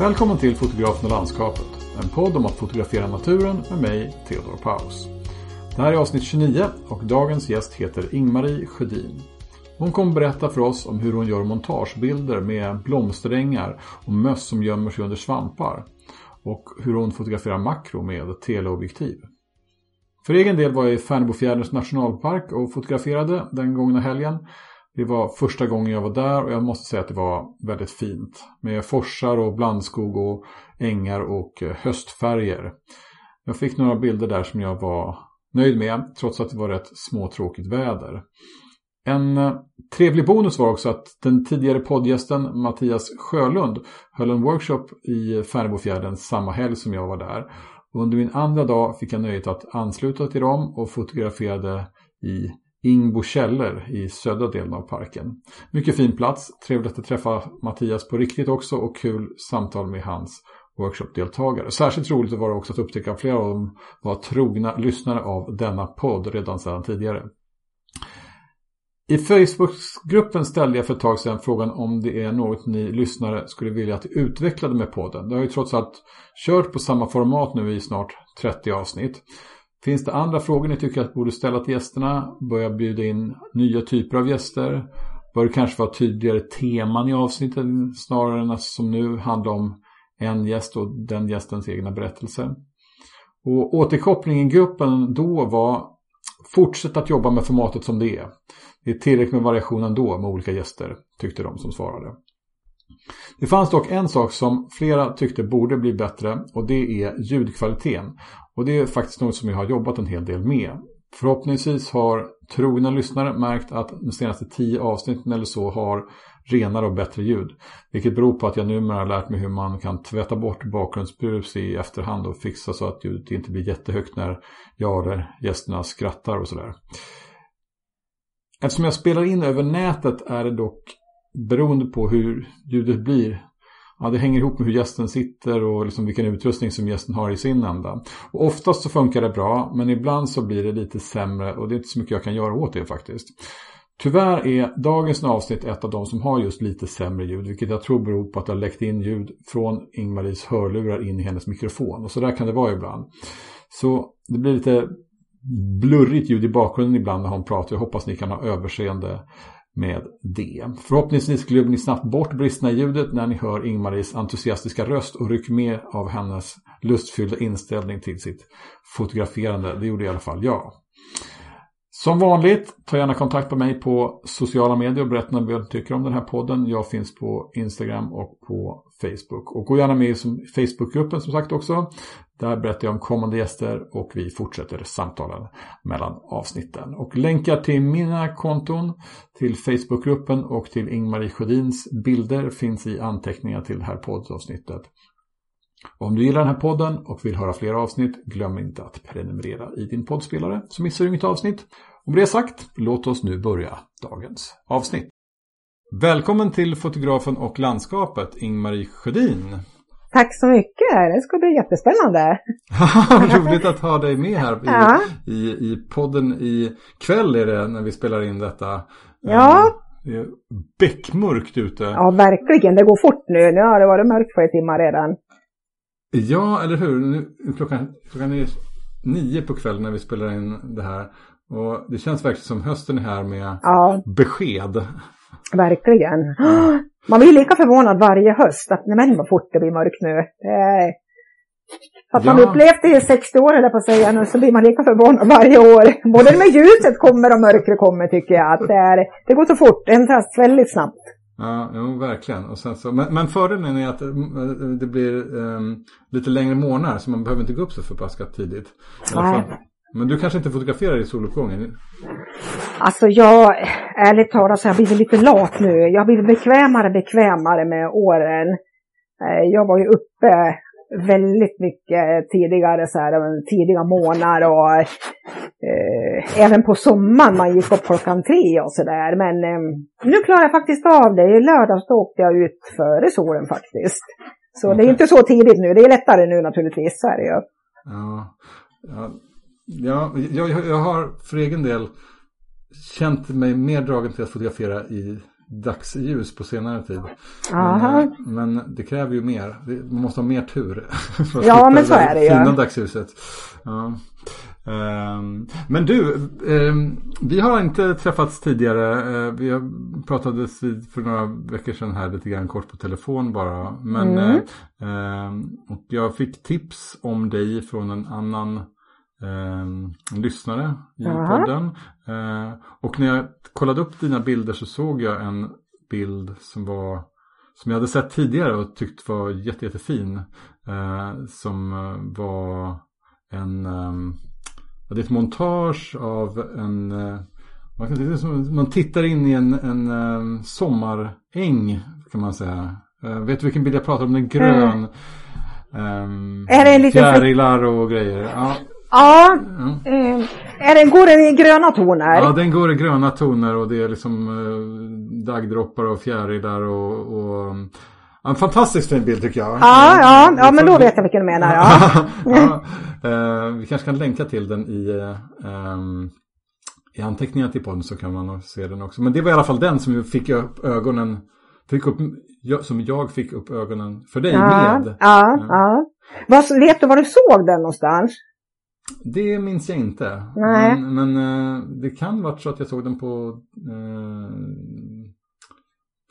Välkommen till Fotografen och landskapet. En podd om att fotografera naturen med mig, Theodor Paus. Det här är avsnitt 29 och dagens gäst heter Ingmarie Sjödin. Hon kommer berätta för oss om hur hon gör montagebilder med blomsterängar och möss som gömmer sig under svampar. Och hur hon fotograferar makro med teleobjektiv. För egen del var jag i Färnebofjärdens nationalpark och fotograferade den gångna helgen. Det var första gången jag var där och jag måste säga att det var väldigt fint. Med forsar och blandskog och ängar och eh, höstfärger. Jag fick några bilder där som jag var nöjd med trots att det var rätt småtråkigt väder. En eh, trevlig bonus var också att den tidigare poddgästen Mattias Sjölund höll en workshop i Färnebofjärden samma helg som jag var där. Under min andra dag fick jag nöjet att ansluta till dem och fotograferade i Ingbo källor i södra delen av parken. Mycket fin plats, trevligt att träffa Mattias på riktigt också och kul samtal med hans workshopdeltagare. Särskilt roligt var det också att upptäcka att flera av dem var trogna lyssnare av denna podd redan sedan tidigare. I Facebookgruppen ställde jag för ett tag sedan frågan om det är något ni lyssnare skulle vilja att utvecklade med podden. Det har ju trots allt kört på samma format nu i snart 30 avsnitt. Finns det andra frågor ni tycker att borde ställa till gästerna? Börja bjuda in nya typer av gäster? Bör det kanske vara tydligare teman i avsnitten snarare än att som nu handla om en gäst och den gästens egna berättelse? Och återkopplingen i gruppen då var fortsätt att jobba med formatet som det är. Det är tillräckligt med variation ändå med olika gäster, tyckte de som svarade. Det fanns dock en sak som flera tyckte borde bli bättre och det är ljudkvaliteten. Och det är faktiskt något som jag har jobbat en hel del med. Förhoppningsvis har trogna lyssnare märkt att de senaste tio avsnitten eller så har renare och bättre ljud. Vilket beror på att jag numera har lärt mig hur man kan tvätta bort bakgrundsbrus i efterhand och fixa så att ljudet inte blir jättehögt när jag eller gästerna skrattar och sådär. Eftersom jag spelar in över nätet är det dock beroende på hur ljudet blir. Ja, det hänger ihop med hur gästen sitter och liksom vilken utrustning som gästen har i sin ända. Och oftast så funkar det bra, men ibland så blir det lite sämre och det är inte så mycket jag kan göra åt det faktiskt. Tyvärr är dagens avsnitt ett av de som har just lite sämre ljud, vilket jag tror beror på att det har läckt in ljud från Ingmaris hörlurar in i hennes mikrofon. Och så där kan det vara ibland. Så det blir lite blurrigt ljud i bakgrunden ibland när hon pratar. Jag hoppas ni kan ha överseende med det. Förhoppningsvis glömmer ni snabbt bort bristerna i ljudet när ni hör Ingmaris entusiastiska röst och rycker med av hennes lustfyllda inställning till sitt fotograferande. Det gjorde i alla fall jag. Som vanligt, ta gärna kontakt med mig på sociala medier och berätta vad du tycker om den här podden. Jag finns på Instagram och på Facebook. Och gå gärna med i Facebookgruppen som sagt också. Där berättar jag om kommande gäster och vi fortsätter samtalen mellan avsnitten. Och länkar till mina konton, till Facebookgruppen och till Ingmarie Sjödins bilder finns i anteckningar till det här poddavsnittet. Om du gillar den här podden och vill höra fler avsnitt, glöm inte att prenumerera i din poddspelare så missar du inget avsnitt. Och med det sagt, låt oss nu börja dagens avsnitt. Välkommen till fotografen och landskapet, Ingmarie Sjödin. Tack så mycket, det ska bli jättespännande. Roligt att ha dig med här i, ja. i, i podden i kväll är det när vi spelar in detta. Ja. Eh, det är bäckmörkt ute. Ja, verkligen. Det går fort nu. Nu har det varit mörkt för ett timmar redan. Ja, eller hur? Nu, klockan, klockan är nio på kvällen när vi spelar in det här. Och det känns verkligen som hösten är här med ja. besked. Verkligen. Man blir lika förvånad varje höst att men vad fort det blir mörkt nu. Eh, att ja. man upplevt det i 60 år eller på att säga nu så blir man lika förvånad varje år. Både med ljuset kommer och mörkret kommer tycker jag. Att det, är, det går så fort, det ändras väldigt snabbt. Ja, jo, verkligen. Och sen så, men, men fördelen är att eh, det blir um, lite längre månader så man behöver inte gå upp så förbaskat tidigt. Nej. Men du kanske inte fotograferar i soluppgången? Alltså jag, ärligt talat så har jag blivit lite lat nu. Jag har blivit bekvämare bekvämare med åren. Eh, jag var ju uppe väldigt mycket tidigare, så här, tidiga månader och eh, även på sommaren man gick upp klockan tre och sådär. Men eh, nu klarar jag faktiskt av det. I lördags då åkte jag ut före solen faktiskt. Så okay. det är inte så tidigt nu. Det är lättare nu naturligtvis, så är det ju. Ja, ja, ja jag, jag har för egen del känt mig mer dragen till att fotografera i dagsljus på senare tid. Men, eh, men det kräver ju mer. Man måste ha mer tur. för att Ja, men så är det ju. Fina dagsljuset. Ja. Ehm, men du, ehm, vi har inte träffats tidigare. Eh, vi pratades vid för några veckor sedan här lite grann kort på telefon bara. Men Mm. eh, ehm, och jag fick tips om dig från en annan ehm, lyssnare i Jaha. podden. Eh, och när jag kollade upp dina bilder så såg jag en bild som var som jag hade sett tidigare och tyckt var jätte, jättefin. Eh, som eh, var en ehm, det är ett montage av en eh, man, kan, man tittar in i en, en eh, sommaräng kan man säga. Eh, vet du vilken bild jag pratar om? Den grön. Ehm, Är det en liten Fjärilar och grejer. Ja, Ja, ja. eh, är det, går den i gröna toner? Ja, den går i gröna toner och det är liksom eh, daggdroppar och fjärilar och, och ja, en fantastiskt fin bild tycker jag. Ja, ja, ja, men då vet jag vilken du menar. Ja. ja, eh, vi kanske kan länka till den i, eh, i anteckningarna till podden så kan man se den också. Men det var i alla fall den som fick upp ögonen, fick upp, som jag fick upp ögonen för dig Ja, med. ja, ja. Vad, vet du var du såg den någonstans? Det minns jag inte. Nej. Men, men eh, det kan varit så att jag såg den på eh,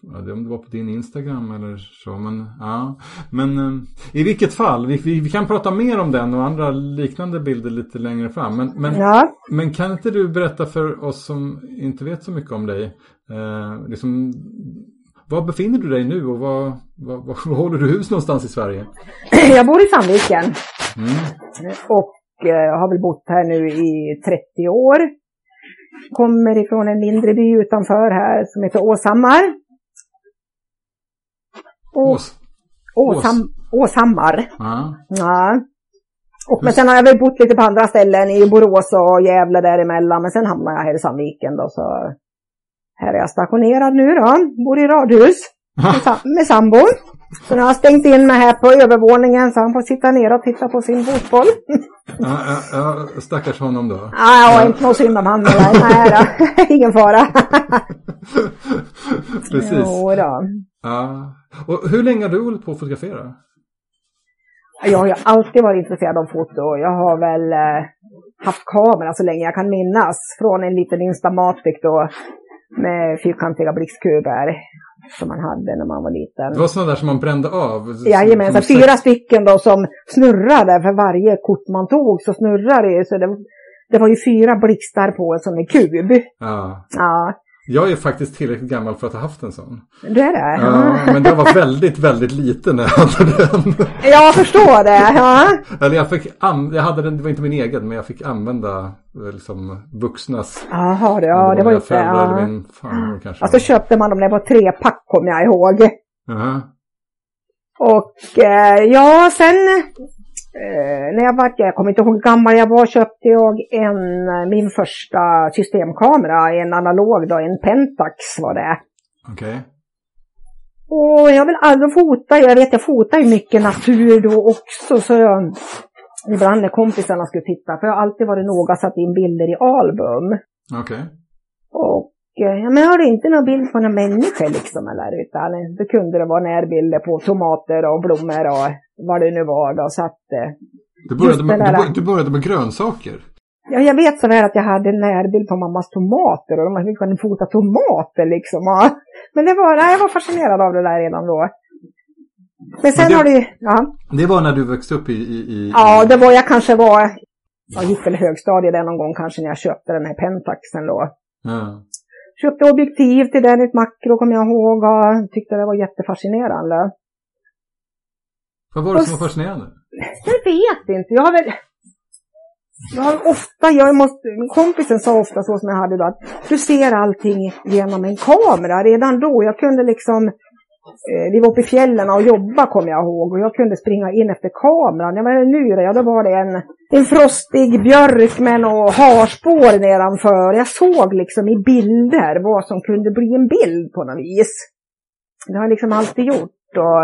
ja, det- om det var på din Instagram eller så. Men, ja. men eh, i vilket fall, vi, vi, vi kan prata mer om den och andra liknande bilder lite längre fram. Men, men, Ja. men kan inte du berätta för oss som inte vet så mycket om dig. Eh, liksom, var befinner du dig nu och var, var, var, var håller du hus någonstans i Sverige? Jag bor i Sandviken Mm. och har väl bott här nu i 30 år. Kommer ifrån en mindre by utanför här som heter Åshammar. Ås. Åsham, Åshammar. Ja. Ja. Och, men sen har jag väl bott lite på andra ställen i Borås och Gävle däremellan. Men sen hamnade jag här i Sandviken då så här är jag stationerad nu då. Bor i radhus med, sam- med sambo. Så nu har jag stängt in mig här på övervåningen så han får sitta ner och titta på sin fotboll. Ja, ja, ja, stackars honom då. Jag har inte något synd om han. eller? Nej då, ingen fara. Precis. Jo då. Ja. Och hur länge har du hållit på att fotografera? Jag har ju alltid varit intresserad av foto. Jag har väl eh, haft kamera så länge jag kan minnas. Från en liten Instamatic då med fyrkantiga blixtkuber som man hade när man var liten. Det var sådana där som man brände av? Jajamensan, fyra stycken då som snurrade för varje kort man tog så snurrade det. Så det, det var ju fyra blixtar på en sån här kub. Ja. Ja, Jag är faktiskt tillräckligt gammal för att ha haft en sån. du är det? Ja, men jag var väldigt, väldigt liten när jag hade den. Jag förstår det. Ja. Eller jag fick jag hade den, det var inte min egen, men jag fick använda eh, liksom vuxnas. Jaha, det, ja, det var inte... föräldrar Ja. min farmor kanske. Och så köpte man dem, det var tre pack kommer jag ihåg. Jaha. Och eh, ja, sen eh, när jag var, jag kommer inte ihåg hur gammal jag var, köpte jag en, eh, min första systemkamera, en analog då, en Pentax var det. Okej. Och jag vill aldrig fota, jag vet jag fotar ju mycket natur då också så jag, ibland när kompisarna skulle titta, för jag har alltid varit noga satt in bilder i album. Okej. Och eh, ja, men jag hade inte någon bild på någon människa liksom eller utan det kunde det vara närbilder på tomater och blommor och vad det nu var då så att eh, Du började, med, det du, började med grönsaker. Ja, jag vet så väl att jag hade en närbild på mammas tomater och de hade kunnat fota tomater liksom. Ja. Men det var, nej, jag var fascinerad av det där redan då. Men sen det- har det ja, Det var när du växte upp i... i, i ja, det var, jag kanske var, jag gick väl högstadiet där någon gång kanske när jag köpte den här Pentaxen då. Ja. Köpte objektiv till den, ett makro kommer jag ihåg och tyckte det var jättefascinerande. Vad var det som var fascinerande? Jag vet inte, jag har väl... Jag har ofta, jag måste, kompisen sa ofta så som jag hade då, att du ser allting genom en kamera redan då. Jag kunde liksom, eh, vi var uppe i fjällen och jobba kommer jag ihåg och jag kunde springa in efter kameran. Jag var det nu då? Ja, då var det en, en frostig björk med några harspår nedanför. Jag såg liksom i bilder vad som kunde bli en bild på något vis. Det har jag liksom alltid gjort. Och,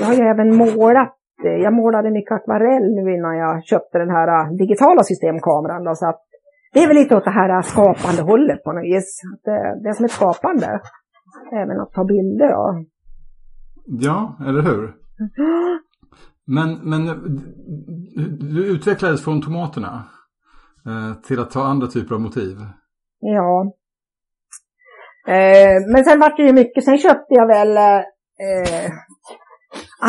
jag har ju även målat. eh, Jag målade mycket akvarell nu innan jag köpte den här eh, digitala systemkameran. Då, så att det är väl lite åt det här skapande hållet på något vis. Det, det är som ett skapande. Även att ta bilder då. Ja, eller hur? Men, men du utvecklades från tomaterna eh, till att ta andra typer av motiv. Ja. Eh, men sen vart det ju mycket, sen köpte jag väl eh,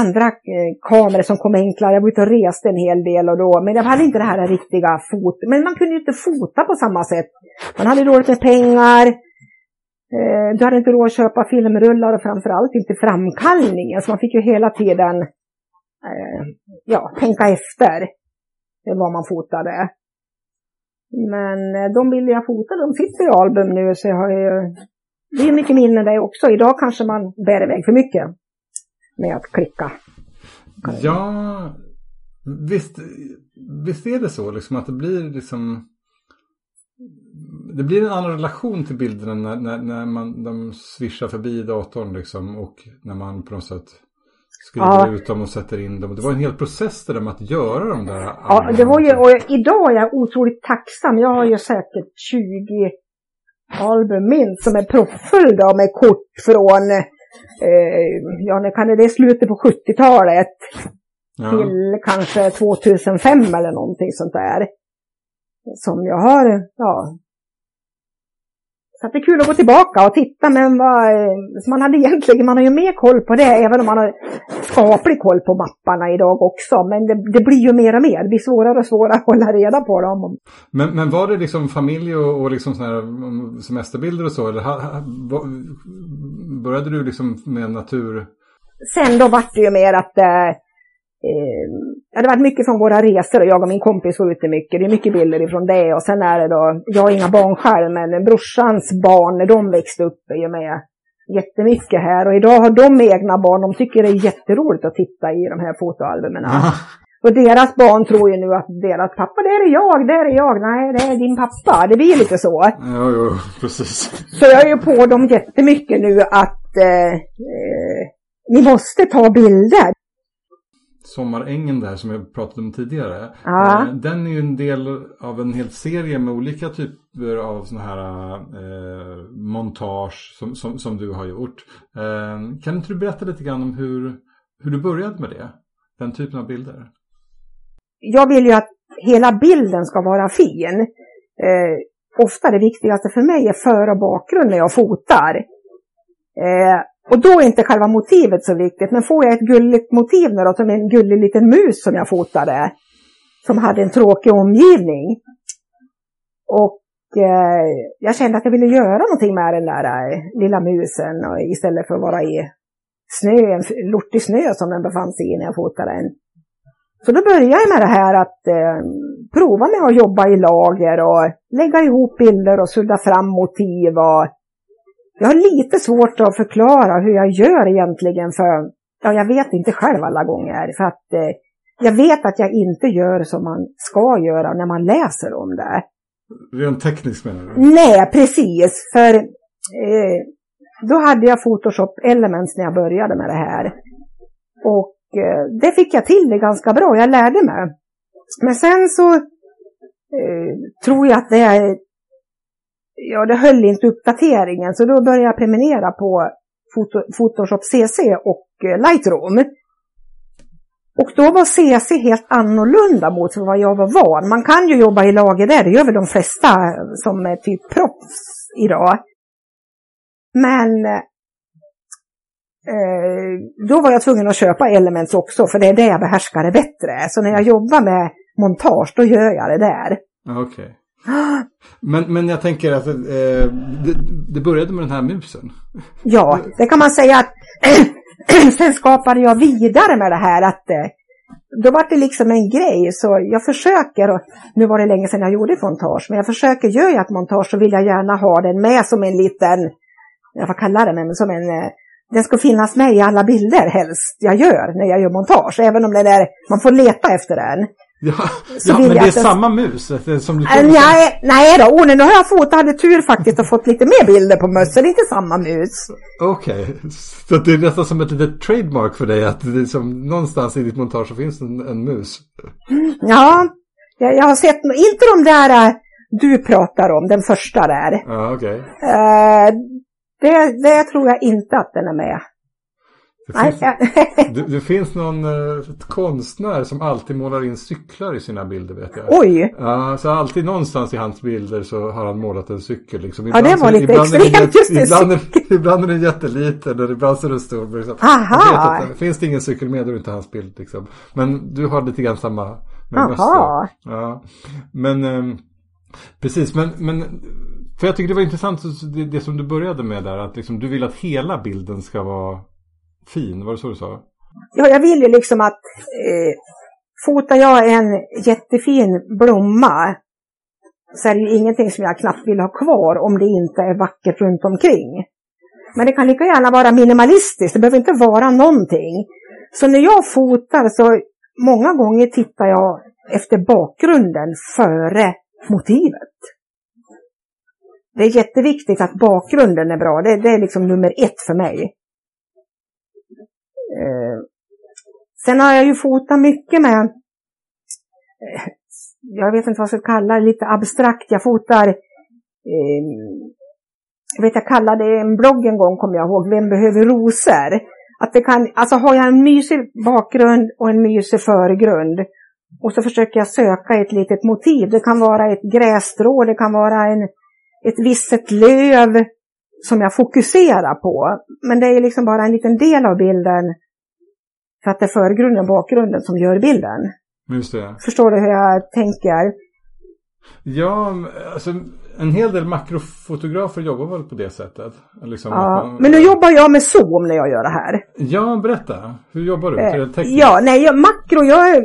andra eh, kameror som kom enklare. Jag var ute och reste en hel del och då, men jag hade inte det här riktiga fot. Men man kunde ju inte fota på samma sätt. Man hade dåligt med pengar. Eh, du hade inte råd att köpa filmrullar och framförallt inte framkallningen. Så man fick ju hela tiden eh, ja, tänka efter vad man fotade. Men eh, de bilder jag fotade, de sitter i album nu så jag har ju det är mycket minnen det också. Idag kanske man bär iväg för mycket med att klicka. Ja, visst, visst är det så liksom att det blir liksom det blir en annan relation till bilderna när, när, när man, de svischar förbi datorn liksom och när man på något sätt skriver ja. ut dem och sätter in dem. Det var en hel process det där med att göra de där. Ja, det var ju, och idag är jag otroligt tacksam. Jag har ju säkert 20 album minst som är proppfulla med kort från, eh, ja när kan det, det är slutet på 70-talet ja. till kanske 2005 eller någonting sånt där. Som jag har, ja, så det är kul att gå tillbaka och titta, men vad, man hade egentligen, man har ju mer koll på det, även om man har skaplig koll på mapparna idag också. Men det, det blir ju mer och mer, det blir svårare och svårare att hålla reda på dem. Men, men var det liksom familj och, och liksom mm, semesterbilder och så, eller ha, ha, började du liksom med natur? Sen då vart det ju mer att eh, eh, det har varit mycket från våra resor och jag och min kompis var ute mycket. Det är mycket bilder ifrån det och sen är det då, jag har inga barn själv men brorsans barn när de växte upp är ju med jättemycket här och idag har de egna barn. De tycker det är jätteroligt att titta i de här fotoalbumen. Och deras barn tror ju nu att deras pappa, det är jag, det är jag, nej det är din pappa. Det blir lite så. Ja, jo, precis. Så jag är ju på dem jättemycket nu att eh, eh, ni måste ta bilder. Sommarängen där som jag pratade om tidigare. Ja. Eh, den är ju en del av en hel serie med olika typer av sådana här eh, montage som, som, som, du har gjort. Eh, kan inte du berätta lite grann om hur, hur du började med det? Den typen av bilder. Jag vill ju att hela bilden ska vara fin. Eh, ofta det viktigaste för mig är för och bakgrund när jag fotar. Eh, och då är inte själva motivet så viktigt, men får jag ett gulligt motiv nu då, som en gullig liten mus som jag fotade, som hade en tråkig omgivning. Och eh, jag kände att jag ville göra någonting med den där eh, lilla musen och, istället för att vara i snö, en lortig snö som den befann sig i när jag fotade den. Så då började jag med det här att eh, prova med att jobba i lager och lägga ihop bilder och sudda fram motiv och jag har lite svårt att förklara hur jag gör egentligen för, ja jag vet inte själv alla gånger. För att eh, jag vet att jag inte gör som man ska göra när man läser om det. Rent tekniskt menar du? Nej, precis. För eh, då hade jag Photoshop Elements när jag började med det här. Och eh, det fick jag till det ganska bra, jag lärde mig. Men sen så eh, tror jag att det är ja, det höll inte uppdateringen så då började jag prenumerera på Photoshop CC och eh, Lightroom. Och då var CC helt annorlunda mot vad jag var van. Man kan ju jobba i lager där, det gör väl de flesta eh, som är typ proffs idag. Men eh, då var jag tvungen att köpa Elements också, för det är det jag behärskar det bättre. Så när jag jobbar med montage, då gör jag det där. Okej. Okay. Men, men jag tänker att eh, det, det, började med den här musen. Ja, det kan man säga att sen skapade jag vidare med det här att eh, då var det liksom en grej så jag försöker, och nu var det länge sedan jag gjorde montage, men jag försöker, gör jag ett montage så vill jag gärna ha den med som en liten, jag får kalla det men som en, eh, den ska finnas med i alla bilder helst jag gör när jag gör montage, även om den är, man får leta efter den. Ja, ja men det är samma mus som du tog. Nej, nej då, oh, nu har jag fått, hade tur faktiskt och fått lite mer bilder på möss, det är inte samma mus. Okej, okay. så det är nästan som ett litet trademark för dig att det som någonstans i ditt montage så finns en, en mus. Ja, jag, jag, har sett, inte de där äh, du pratar om, den första där. Ja, okej. Eh, det, det tror jag inte att den är med. Det, Nej, finns, det, det finns någon eh, konstnär som alltid målar in cyklar i sina bilder vet jag. Oj! Ja, så alltid någonstans i hans bilder så har han målat en cykel. Liksom. Ja, det var lite ibland är det extremt, just det, ibland, är, ibland är den jätteliten och ibland så är den stor. Liksom. Aha. Inte, finns det ingen cykel med då är inte hans bild. Liksom. Men du har lite grann samma med Aha. mössor. Ja. Men ehm, precis, men, men för jag tycker det var intressant det, det som du började med där. Att liksom, du vill att hela bilden ska vara fin. Var det så du sa? Ja, jag vill ju liksom att eh, fotar jag en jättefin blomma så är det ju ingenting som jag knappt vill ha kvar om det inte är vackert runt omkring. Men det kan lika gärna vara minimalistiskt, det behöver inte vara någonting. Så när jag fotar så många gånger tittar jag efter bakgrunden före motivet. Det är jätteviktigt att bakgrunden är bra, det, det är liksom nummer ett för mig. Eh, sen har jag ju fotat mycket med, eh, jag vet inte vad jag ska kalla det, lite abstrakt. Jag fotar, eh, jag vet jag kallade en blogg en gång, kommer jag ihåg, Vem behöver rosor? Att det kan, alltså har jag en mysig bakgrund och en mysig förgrund och så försöker jag söka ett litet motiv. Det kan vara ett grässtrå, det kan vara en, ett visset löv som jag fokuserar på. Men det är liksom bara en liten del av bilden för att det är förgrunden och bakgrunden som gör bilden. Just det. Förstår du hur jag tänker? Ja, alltså en hel del makrofotografer jobbar väl på det sättet. Liksom Ja. man- Men nu jobbar jag med zoom när jag gör det här. Ja, berätta. Hur jobbar du? Det Eh, tekniskt? Ja, nej, jag, makro, jag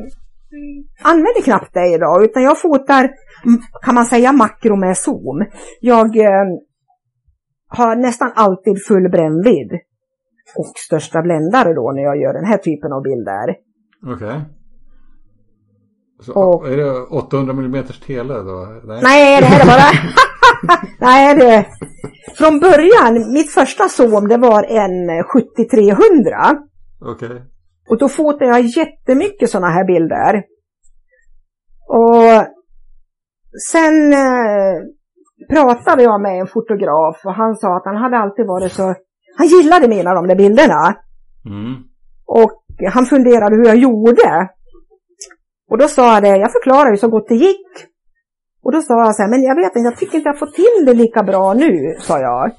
använder knappt det idag, utan jag fotar, kan man säga makro med zoom. Jag eh, har nästan alltid full brännvidd och största bländare då när jag gör den här typen av bilder. Okej. Så, Och- Är det 800 mm tele då? Nej. Nej, det här är bara... Nej, det... Från början, mitt första zoom, det var en 7300. Okej. Och då fotade jag jättemycket sådana här bilder. Och sen eh, pratade jag med en fotograf och han sa att han hade alltid varit så... Han gillade mina de där bilderna. Mm. Och han funderade hur jag gjorde. Och då sa jag det, jag förklarade ju så gott det gick. Och då sa jag så här, men jag vet inte, jag tycker inte jag får till det lika bra nu, sa jag.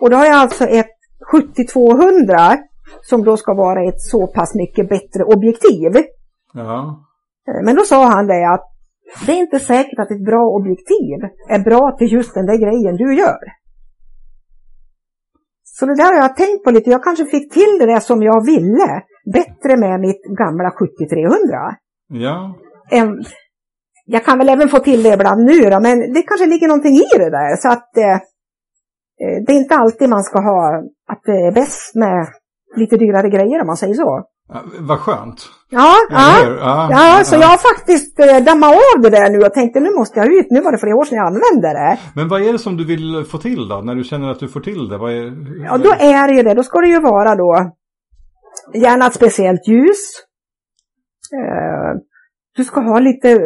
Och då har jag alltså ett 7200 som då ska vara ett så pass mycket bättre objektiv. Ja. Eh, Men då sa han det att det är inte säkert att ett bra objektiv är bra till just den där grejen du gör. Så det där har jag tänkt på lite. Jag kanske fick till det där som jag ville bättre med mitt gamla 7300. Ja. Än- Jag kan väl även få till det ibland nu då, men det kanske ligger någonting i det där. Så att eh, eh, det är inte alltid man ska ha att det är bäst med lite dyrare grejer om man säger så. Vad skönt. Ja, ja. Ja, Ja, så jag har faktiskt eh, dammat av det där nu och tänkte nu måste jag ut. Nu var det flera år sedan jag använde det. Men vad är det som du vill få till då? När du känner att du får till det? Vad är... Ja, då är det ju det. Då ska det ju vara då gärna ett speciellt ljus. Eh, du ska ha lite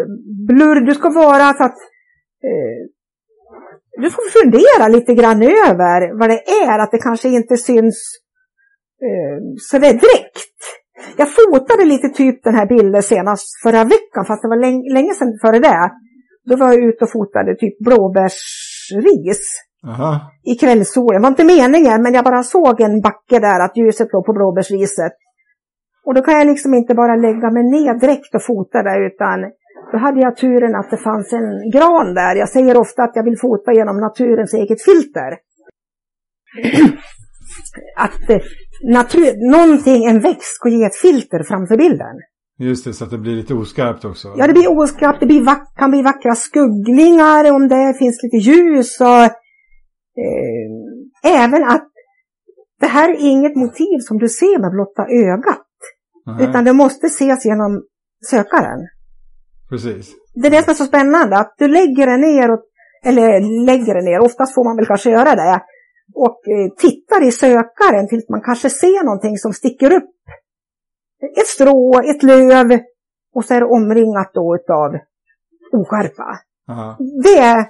blurr. Du ska vara så att eh, du får fundera lite grann över vad det är. Att det kanske inte syns eh, så det är direkt. Jag fotade lite typ den här bilden senast förra veckan, fast det var länge, länge sedan före det. Då var jag ute och fotade typ blåbärsris Aha. i kvällssolen. Det var inte meningen, men jag bara såg en backe där, att ljuset låg på blåbärsriset. Och då kan jag liksom inte bara lägga mig ner direkt och fota där, utan då hade jag turen att det fanns en gran där. Jag säger ofta att jag vill fota genom naturens eget filter. att eh, natur, någonting, en växt, ska ge ett filter framför bilden. Just det, så att det blir lite oskarpt också. Ja, det blir oskarpt, det blir kan bli vackra skuggningar om det finns lite ljus och eh, även att det här är inget motiv som du ser med blotta ögat, Aha. utan det måste ses genom sökaren. Precis. Det är det som är så spännande, att du lägger det ner, och, eller lägger det ner, oftast får man väl kanske göra det, och eh, tittar i sökaren tills man kanske ser någonting som sticker upp. Ett strå, ett löv, och så är det omringat då utav oskärpa. Aha. Det,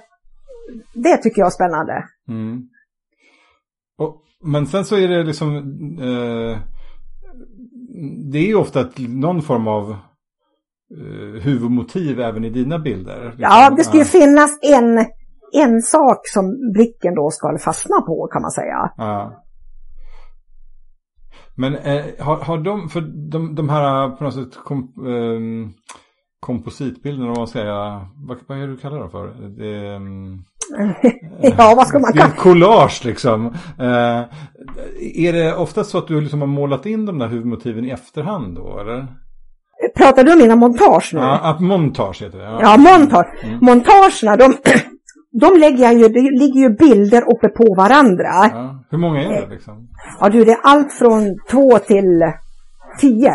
det tycker jag är spännande. Mm. Och, men sen så är det liksom, eh, det är ju ofta någon form av eh, huvudmotiv även i dina bilder. Liksom. Ja, det ska ju finnas en, en sak som blicken då ska fastna på kan man säga. Ja. Men eh, har, har de, för de, de här på något sätt kom, eh, kompositbilderna, vad man ska säga, vad, vad är det du kallar dem för? Det, um, ja, vad ska man det är collage liksom. Eh, är det ofta så att du liksom har målat in de där huvudmotiven i efterhand då, eller? Pratar du om mina montage nu? Ja, montage heter det. Ja, ja montage. Mm. Montagerna, de, de lägger jag ju, det ligger ju bilder uppe på varandra. Ja. Hur många är det liksom? Ja du, det är allt från två till tio.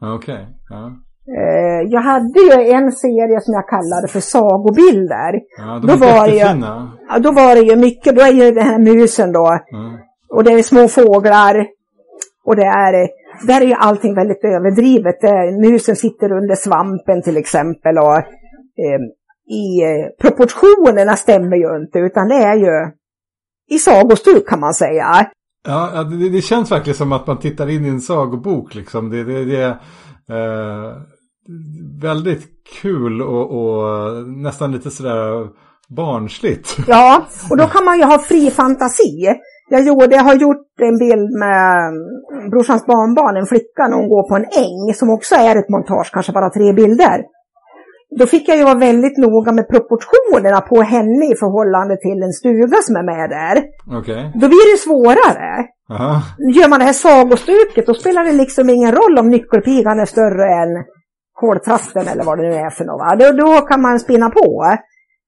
Okej. Okay. Ja. Eh, jag hade ju en serie som jag kallade för sagobilder. Ja, de då var det ju, Då var det ju mycket, då är ju den här musen då. Mm. Och det är små fåglar. Och det är, där är ju allting väldigt överdrivet. Musen sitter under svampen till exempel. Och eh, i eh, proportionerna stämmer ju inte utan det är ju i sagostuk kan man säga. Ja, det, det, känns verkligen som att man tittar in i en sagobok liksom. Det, det, det eh, väldigt kul och, och, nästan lite sådär barnsligt. Ja, och då kan man ju ha fri fantasi. Jag, gjorde, jag har gjort en bild med mm, brorsans barnbarn, en flicka, när hon går på en äng som också är ett montage, kanske bara tre bilder. Då fick jag ju vara väldigt noga med proportionerna på henne i förhållande till en stuga som är med där. Okay. Då blir det svårare. Aha. Gör man det här sagostuket då spelar det liksom ingen roll om nyckelpigan är större än koltrasten eller vad det nu är för något. Då, då kan man spinna på.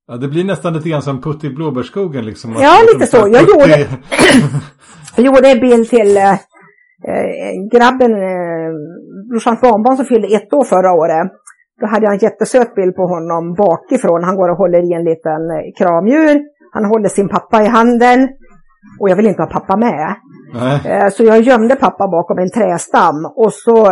Ja, det blir nästan lite grann som Putt i blåbärsskogen liksom. Ja, lite så. Jag gjorde, jag gjorde en bild till eh, grabben, eh, brorsans barnbarn som fyllde ett år förra året. Då hade jag en jättesöt bild på honom bakifrån. Han går och håller i en liten eh, kramdjur. Han håller sin pappa i handen. Och jag vill inte ha pappa med. Nej. Eh, så jag gömde pappa bakom en trästam. Och så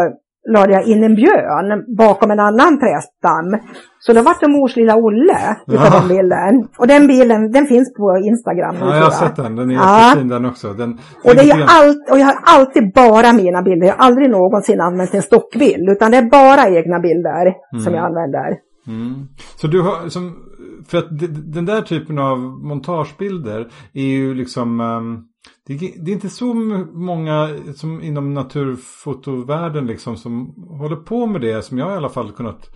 lade jag in en björn bakom en annan trästam. Så då vart det mors lilla Olle utav den bilden. Och den bilden den finns på Instagram. Ja, jag har sett den. Den är ja. jättefin den också. Den, och, det är allt, och jag har alltid bara mina bilder. Jag har aldrig någonsin använt en stockbild. Utan det är bara egna bilder mm. som jag använder. Mm. Så du har, som, för att den där typen av montagebilder är ju liksom um, det, det, är inte så många som inom naturfotovärlden liksom som håller på med det som jag i alla fall kunnat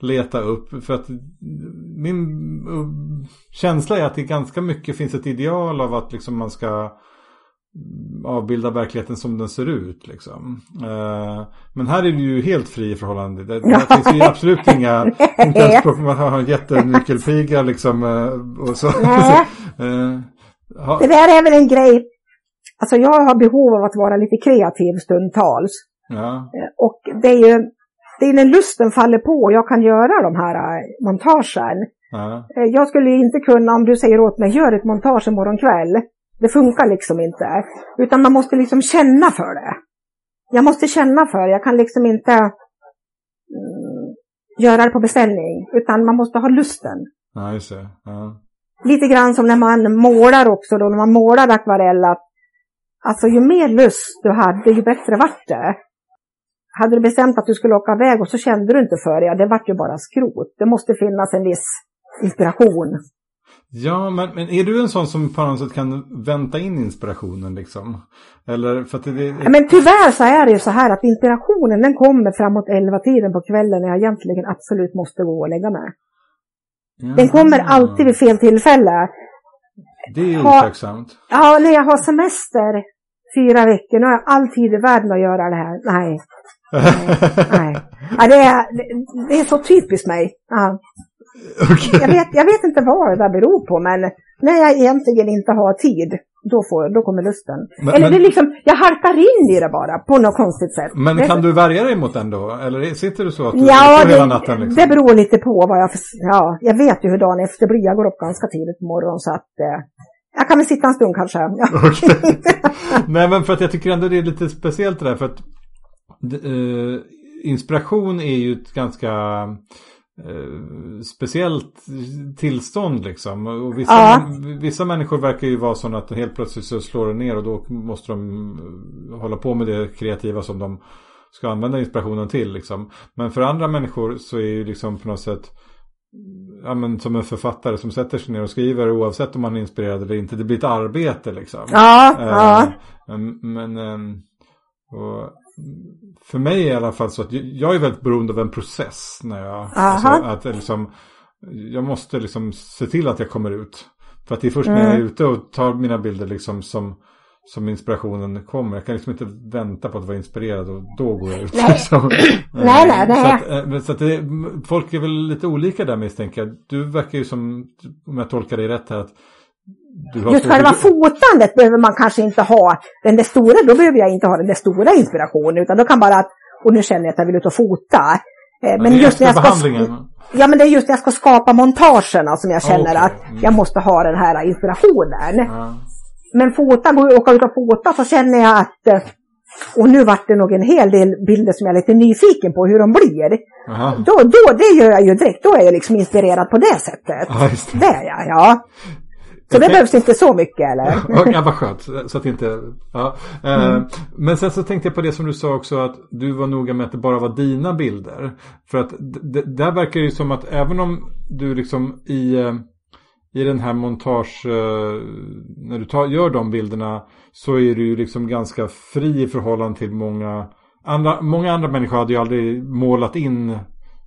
leta upp. För att min känsla är att det ganska mycket finns ett ideal av att liksom man ska avbilda verkligheten som den ser ut. Liksom. Uh, men här är du ju helt fri i förhållande. Det, det finns ju absolut inga, inte ens man har en jättenyckelpiga liksom. Uh, och så. uh, det där är väl en grej Alltså jag har behov av att vara lite kreativ stundtals. Ja. Eh, och det är ju det är när lusten faller på jag kan göra de här eh, montagen. Ja. Eh, jag skulle inte kunna, om du säger åt mig, gör ett montage imorgon kväll. Det funkar liksom inte. Utan man måste liksom känna för det. Jag måste känna för det. Jag kan liksom inte mm, göra det på beställning. Utan man måste ha lusten. Ja, just det. Ja. Lite grann som när man målar också då, när man målar akvarell. Att Alltså ju mer lust du hade, ju bättre vart det. Hade du bestämt att du skulle åka iväg och så kände du inte för det, ja, det vart ju bara skrot. Det måste finnas en viss inspiration. Ja, men, men är du en sån som på något sätt kan vänta in inspirationen liksom? Eller för att det, det... Ja, men tyvärr så är det ju så här att inspirationen den kommer framåt elva tiden på kvällen när jag egentligen absolut måste gå och lägga mig. Ja. Den kommer alltid vid fel tillfälle. Det är otacksamt. Ja, när jag har semester fyra veckor, nu har jag all tid i världen att göra det här. Nej. Nej. Ja, det, är, det är så typiskt mig. Ja. Okay. Jag, vet, jag vet inte vad det där beror på, men när jag egentligen inte har tid, då, får, då kommer lusten. Men, Eller men, det är liksom, jag halkar in i det bara, på något konstigt sätt. Men det, kan du värja dig mot den då? Eller sitter du så att du ja, det, hela natten? Liksom? det beror lite på vad jag... Ja, jag vet ju hur dagen efter blir. Jag går upp ganska tidigt på morgonen, så att... Eh, jag kan väl sitta en stund kanske. Ja. Nej, men för att jag tycker ändå det är lite speciellt det där. För att uh, inspiration är ju ett ganska eh, speciellt tillstånd liksom. Och vissa, Ja. vissa människor verkar ju vara sådana att helt plötsligt så slår det ner och då måste de eh, hålla på med det kreativa som de ska använda inspirationen till liksom. Men för andra människor så är ju liksom på något sätt Ja men som en författare som sätter sig ner och skriver oavsett om man är inspirerad eller inte. Det blir ett arbete liksom. Ja, Eh, ja. men- ehm, och för mig i alla fall så att jag- är väldigt beroende av en process. När jag, alltså, att liksom, jag måste liksom se till att jag kommer ut. För att det är först när jag är ute och tar mina bilder liksom som, som inspirationen kommer. Jag kan liksom inte vänta på att vara inspirerad och då går jag ut. Nej. Liksom. Nej, nej, Så nej. att, eh, så att det, folk är väl lite olika där misstänker jag. Du verkar ju som, om jag tolkar dig rätt här, att Just själva fotandet behöver man kanske inte ha den där stora, då behöver jag inte ha den där stora inspirationen utan då kan bara att, och nu känner jag att jag vill ut och fota. Eh, Men är just när jag ska, ja men det är just när jag ska skapa montagerna som jag känner Okej, att mm. jag måste ha den här inspirationen. Ja. Men fota, gå och åka ut och fota så känner jag att eh, och nu vart det nog en hel del bilder som jag är lite nyfiken på hur de blir. Jaha. Då, då, det gör jag ju direkt, då är jag liksom inspirerad på det sättet. Ja, det. Det är jag, ja. Så det behövs inte så mycket eller? Ja, vad skönt. Så att inte... Ja. Eh, Men sen så tänkte jag på det som du sa också att du var noga med att det bara var dina bilder. För att där verkar det ju som att även om du liksom i, eh, i den här montage, eh, när du tar, gör de bilderna så är du ju liksom ganska fri i förhållande till många andra, många andra människor hade ju aldrig målat in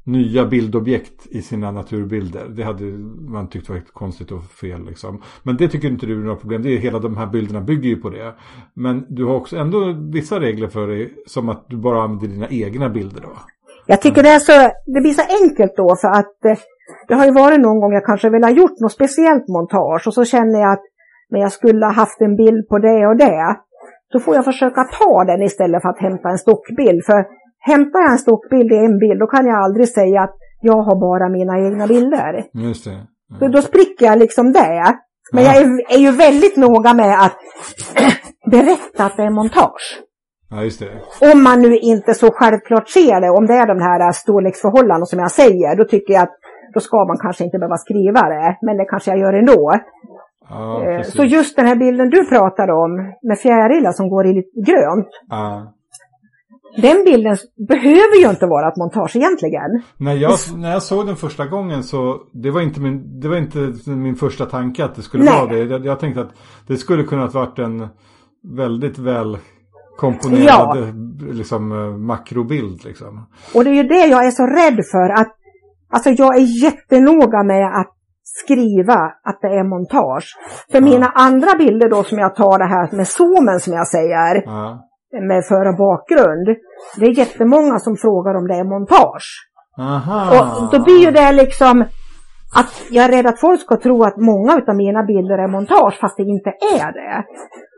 nya bildobjekt i sina naturbilder. Det hade man tyckt var konstigt och fel liksom. Men det tycker inte du är några problem. Det är hela de här bilderna bygger ju på det. Men du har också ändå vissa regler för dig. Som att du bara använder dina egna bilder då. Jag tycker det, är så, det blir så enkelt då för att eh, det har ju varit någon gång jag kanske vill ha gjort något speciellt montage och så känner jag att men jag skulle ha haft en bild på det och det. Då får jag försöka ta den istället för att hämta en stockbild. För hämtar jag en stockbild i en bild då kan jag aldrig säga att jag har bara mina egna bilder. Just det. Då, då spricker jag liksom det. Men jag är, är ju väldigt noga med att berätta att det är montage. Ja, just det. Om man nu inte så självklart ser det, om det är de här storleksförhållandena som jag säger, då tycker jag att då ska man kanske inte behöva skriva det, men det kanske jag gör ändå. Ja, Eh. Så just den här bilden du pratar om, med fjärilar som går i lite grönt, Ja. Den bilden behöver ju inte vara ett montage egentligen. När jag, när jag såg den första gången så det var inte min, det var inte min första tanke att det skulle Nej. vara det. Jag, jag tänkte att det skulle kunna ha varit en väldigt väl komponerad Ja. liksom, eh, makrobild. Liksom. Och det är ju det jag är så rädd för, att alltså jag är jättenoga med att skriva att det är montage. För mina andra bilder då som jag tar det här med zoomen som jag säger, Ja. Med för och bakgrund. Det är jättemånga som frågar om det är montage. Aha. Och då blir ju det liksom att jag är rädd att folk ska tro att många av mina bilder är montage fast det inte är det.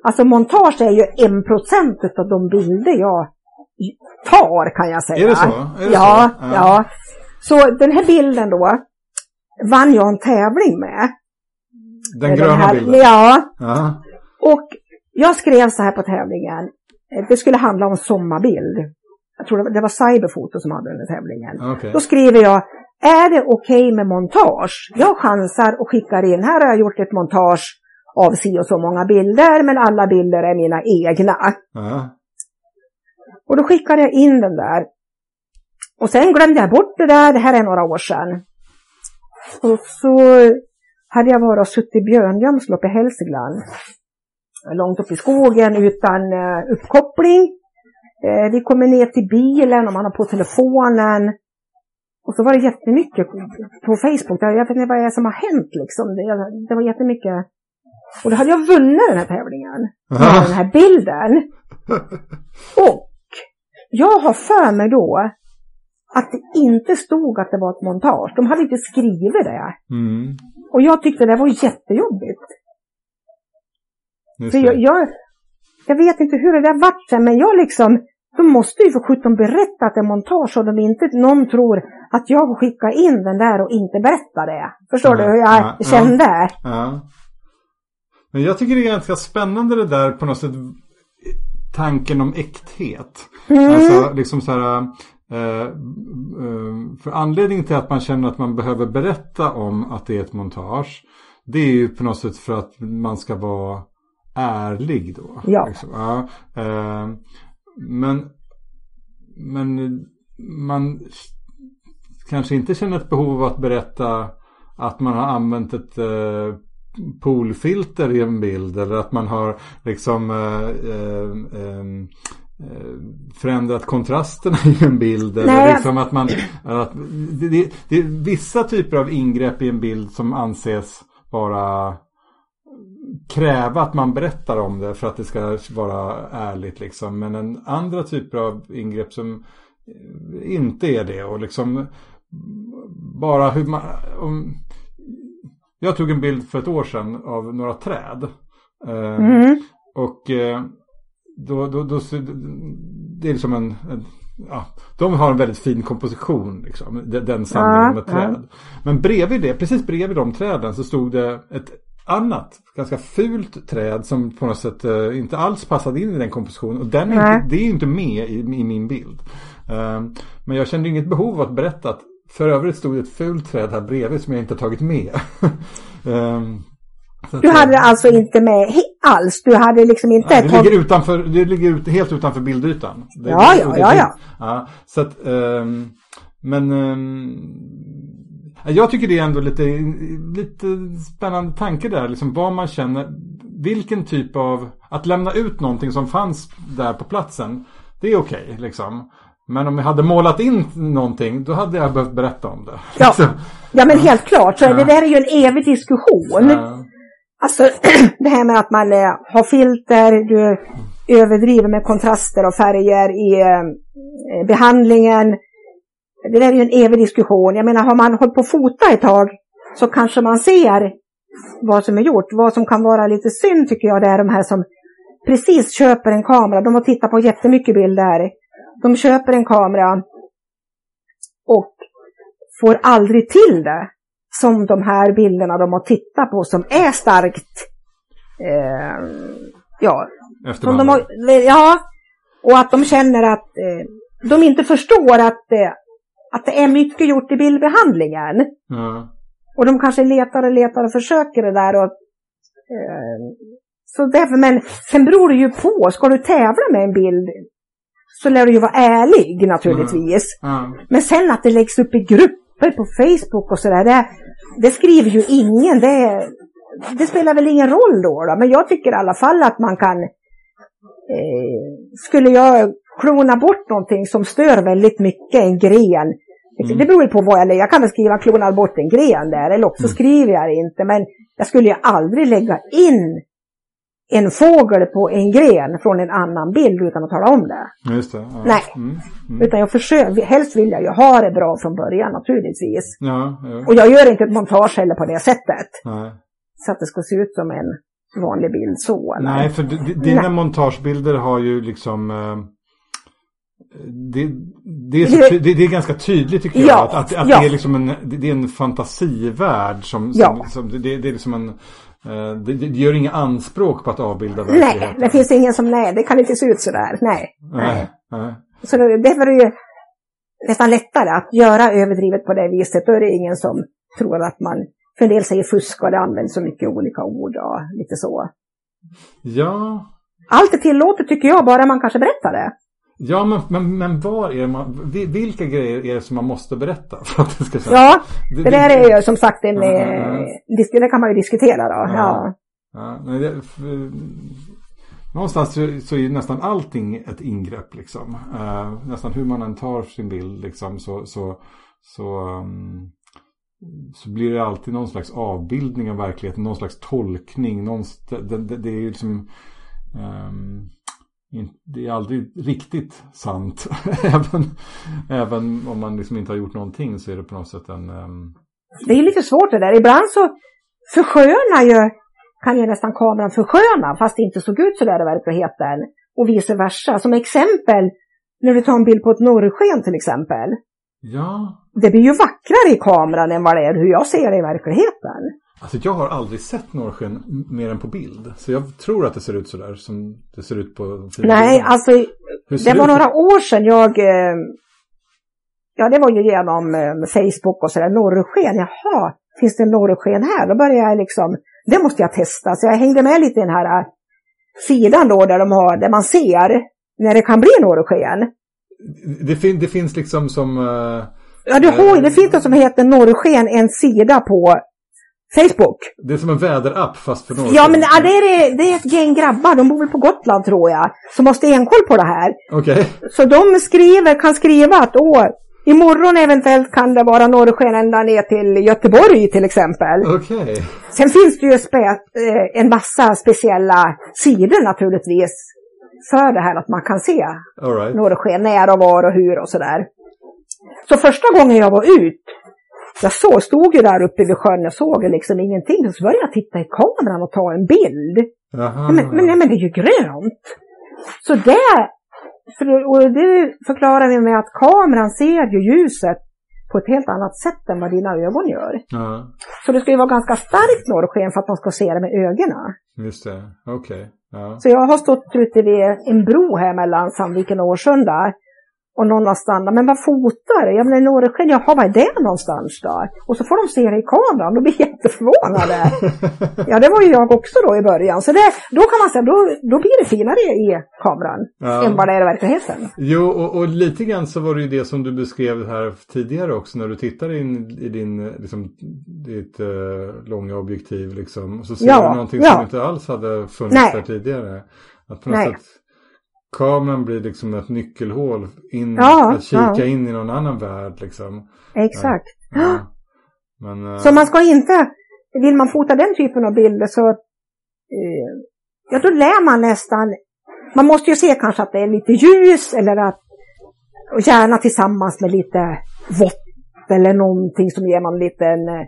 Alltså montage är ju en procent av de bilder jag tar kan jag säga. Är det så? Är det ja, så? ja, Ja. Så den här bilden då vann jag en tävling med. Den Med gröna här, bilden. Ja, Ja. och jag skrev så här på tävlingen. Eh, Det skulle handla om sommarbild. Jag tror det var, Cyberfoto som hade den här tävlingen. Okej. Då skriver jag, är det okej med montage? Jag chansar och skickar in, här har jag gjort ett montage av si och så många bilder, men alla bilder är mina egna. Ja. Och då skickade jag in den där. Och sen glömde jag bort det där, det här är några år sedan. Och så hade jag varit och suttit björngömsle uppe i Hälsingland. Långt upp i skogen utan eh, uppkoppling. Eh, vi kommer ner till bilen och man har på telefonen. Och så var det jättemycket på Facebook. Jag vet inte vad det är som har hänt liksom. Det, det var jättemycket. Och då hade jag vunnit den här tävlingen. Med den här bilden. Och jag har för mig då att det inte stod att det var ett montage. De hade inte skrivit det. Mm. Och jag tyckte det var jättejobbigt. För jag, jag, jag vet inte hur det där vart sen, men jag liksom, de måste ju för sjutton berätta att det är montage så de inte någon tror att jag skickar in den där och inte berättar det. Förstår Ja, du hur jag ja, ja. kände? Ja. Men jag tycker det är ganska spännande det där på något sätt tanken om äkthet. Mm. Alltså liksom så här Eh, eh, för anledningen till att man känner att man behöver berätta om att det är ett montage. Det är ju på något sätt för att man ska vara ärlig då. Ja. Liksom. ja eh, men, men man kanske inte känner ett behov av att berätta att man har använt ett eh, poolfilter i en bild eller att man har liksom eh, eh, eh förändrat kontrasterna i en bild. Eller liksom att man, att det, det, det, är vissa typer av ingrepp i en bild som anses vara kräva att man berättar om det för att det ska vara ärligt liksom. Men en andra typer av ingrepp som inte är det och liksom bara hur man... Om, jag tog en bild för ett år sedan av några träd. Eh, mm. Och eh, då, då, då, det är liksom en, en ja, de har en väldigt fin komposition, liksom, den samlingen med träd. Men bredvid det, precis bredvid de träden så stod det ett annat, ganska fult träd som på något sätt uh, inte alls passade in i den kompositionen. Och den är inte, det är inte med i, i min bild. Uh, men jag kände inget behov av att berätta att för övrigt stod ett fult träd här bredvid som jag inte tagit med. um, du hade det alltså inte med alls? Du hade liksom inte... Nej, det ligger, utanför, det ligger ut, helt utanför bildytan. Det, ja, ja, ja, ja. ja. Så att, um, men um, jag tycker det är ändå lite, lite spännande tanke där. Liksom vad man känner, vilken typ av, att lämna ut någonting som fanns där på platsen. Det är okej okay, liksom. Men om jag hade målat in någonting då hade jag behövt berätta om det. Ja, ja men helt klart. Så ja. Det där är ju en evig diskussion. Ja. Alltså det här med att man eh, har filter, du överdriver med kontraster och färger i eh, behandlingen. Det där är ju en evig diskussion. Jag menar har man hållit på att fota ett tag så kanske man ser vad som är gjort. Vad som kan vara lite synd tycker jag det är de här som precis köper en kamera. De har tittat på jättemycket bilder. De köper en kamera och får aldrig till det som de här bilderna de har tittat på som är starkt eh, ja, som de har, ja, och att de känner att eh, de inte förstår att, eh, att det är mycket gjort i bildbehandlingen. Mm. Och de kanske letar och letar och försöker det där och eh, så därför, men sen beror det ju på, ska du tävla med en bild så lär du ju vara ärlig naturligtvis. Mm. Mm. Men sen att det läggs upp i grupper på Facebook och sådär, det, det skriver ju ingen. Det, det, spelar väl ingen roll då, då, Men jag tycker i alla fall att man kan... Eh, skulle jag klona bort någonting som stör väldigt mycket, en gren. Mm. Det beror ju på vad jag lägger. Jag kan väl skriva klona bort en gren där, eller också mm. skriver jag det inte. Men jag skulle ju aldrig lägga in en fågel på en gren från en annan bild utan att tala om det. Just det. Ja. Nej. Mm, mm. Utan jag försöker, helst vill jag ju ha det bra från början naturligtvis. Ja, ja. Och jag gör inte ett montage heller på det sättet. Nej. Så att det ska se ut som en vanlig bild så. Eller? Nej, för dina Nej. montagebilder har ju liksom eh, det, det, är så, det, det, är ganska tydligt tycker jag. Ja, att, att, att ja. det är liksom en, det är en fantasivärld som, som, ja. som det, det, är liksom en Eh, det, det gör inga anspråk på att avbilda verkligheten? Nej, det finns ingen som, nej, det kan inte se ut sådär, nej. nej. nej. Så det, därför är det ju nästan lättare att göra överdrivet på det viset. Då är det ingen som tror att man, för en del säger fusk och det används så mycket olika ord och lite så. Ja. Allt är tillåtet tycker jag, bara man kanske berättar det. Ja, men, men, men var är man, vilka grejer är det som man måste berätta för att det ska kännas? Ja, det, det där är ju som sagt en, mm. det kan man ju diskutera då. Ja. ja. ja det, för, någonstans så, så är nästan allting ett ingrepp liksom. Uh, nästan hur man än tar sin bild liksom så, så, så, um, så blir det alltid någon slags avbildning av verkligheten, någon slags tolkning. Någon, det, det, det är ju liksom um, det är aldrig riktigt sant. även, även om man liksom inte har gjort någonting så är det på något sätt en... Um... Det är lite svårt det där. Ibland så förskönar ju, kan ju nästan kameran försköna fast det inte såg ut så där i verkligheten. Och vice versa. Som exempel, när du tar en bild på ett norrsken till exempel. Ja. Det blir ju vackrare i kameran än vad det är hur jag ser det i verkligheten. Alltså jag har aldrig sett norrsken mer än på bild. Så jag tror att det ser ut sådär som det ser ut på. Nej, alltså det, det var några år sedan jag eh, ja, det var ju genom eh, Facebook och sådär, norrsken. Jaha, finns det norrsken här? Då började jag liksom, det måste jag testa. Så jag hängde med lite i den här eh, sidan då där, de har, där man ser när det kan bli norrsken. Det, fin det finns liksom som... Uh, ja, du har, det finns något som heter norrsken, en sida på Facebook. Det är som en väderapp fast för norrsken. Ja, men ja, det, är, det är ett gäng grabbar, de bor väl på Gotland tror jag, som har stenkoll på det här. Okej. Okay. Så de skriver, kan skriva att åh, Imorgon eventuellt kan det vara norrsken ända ner till Göteborg till exempel. Okay. Sen finns det ju eh, en massa speciella sidor naturligtvis för det här att man kan se All right. norrsken när och var och hur och sådär. Så första gången jag var ut, jag såg, stod ju där uppe vid sjön, jag såg liksom ingenting. Så började jag titta i kameran och ta en bild. Men, men, nej, men det är ju grönt. Så det för, och det förklarar vi med att kameran ser ju ljuset på ett helt annat sätt än vad dina ögon gör. Ja. Så det ska ju vara ganska starkt norrsken för att man ska se det med ögonen. Just det, okej. Okay. Ja. Så jag har stått ute vid en bro här mellan Sandviken och Årsunda och någon har stannat, men vad fotar du? Ja men norrsken, jaha vad är det någonstans då? Och så får de se det i kameran, och blir jätteförvånade. ja det var ju jag också då i början. Så det, då kan man säga, då, då blir det finare i kameran ja. än vad det är i verkligheten. Jo, och, och, lite grann så var det ju det som du beskrev här tidigare också när du tittade in i din, liksom, ditt uh, långa objektiv liksom. Och så ser ja, du någonting ja. som inte alls hade funnits Nej. där tidigare. Att på något Nej. sätt kameran blir liksom ett nyckelhål in, ja, att kika ja. in i någon annan värld liksom. Exakt. Ja. Men, uh... Så man ska inte, vill man fota den typen av bilder så, uh, ja då lär man nästan, man måste ju se kanske att det är lite ljus eller att, och gärna tillsammans med lite vått eller någonting som ger man lite, eh,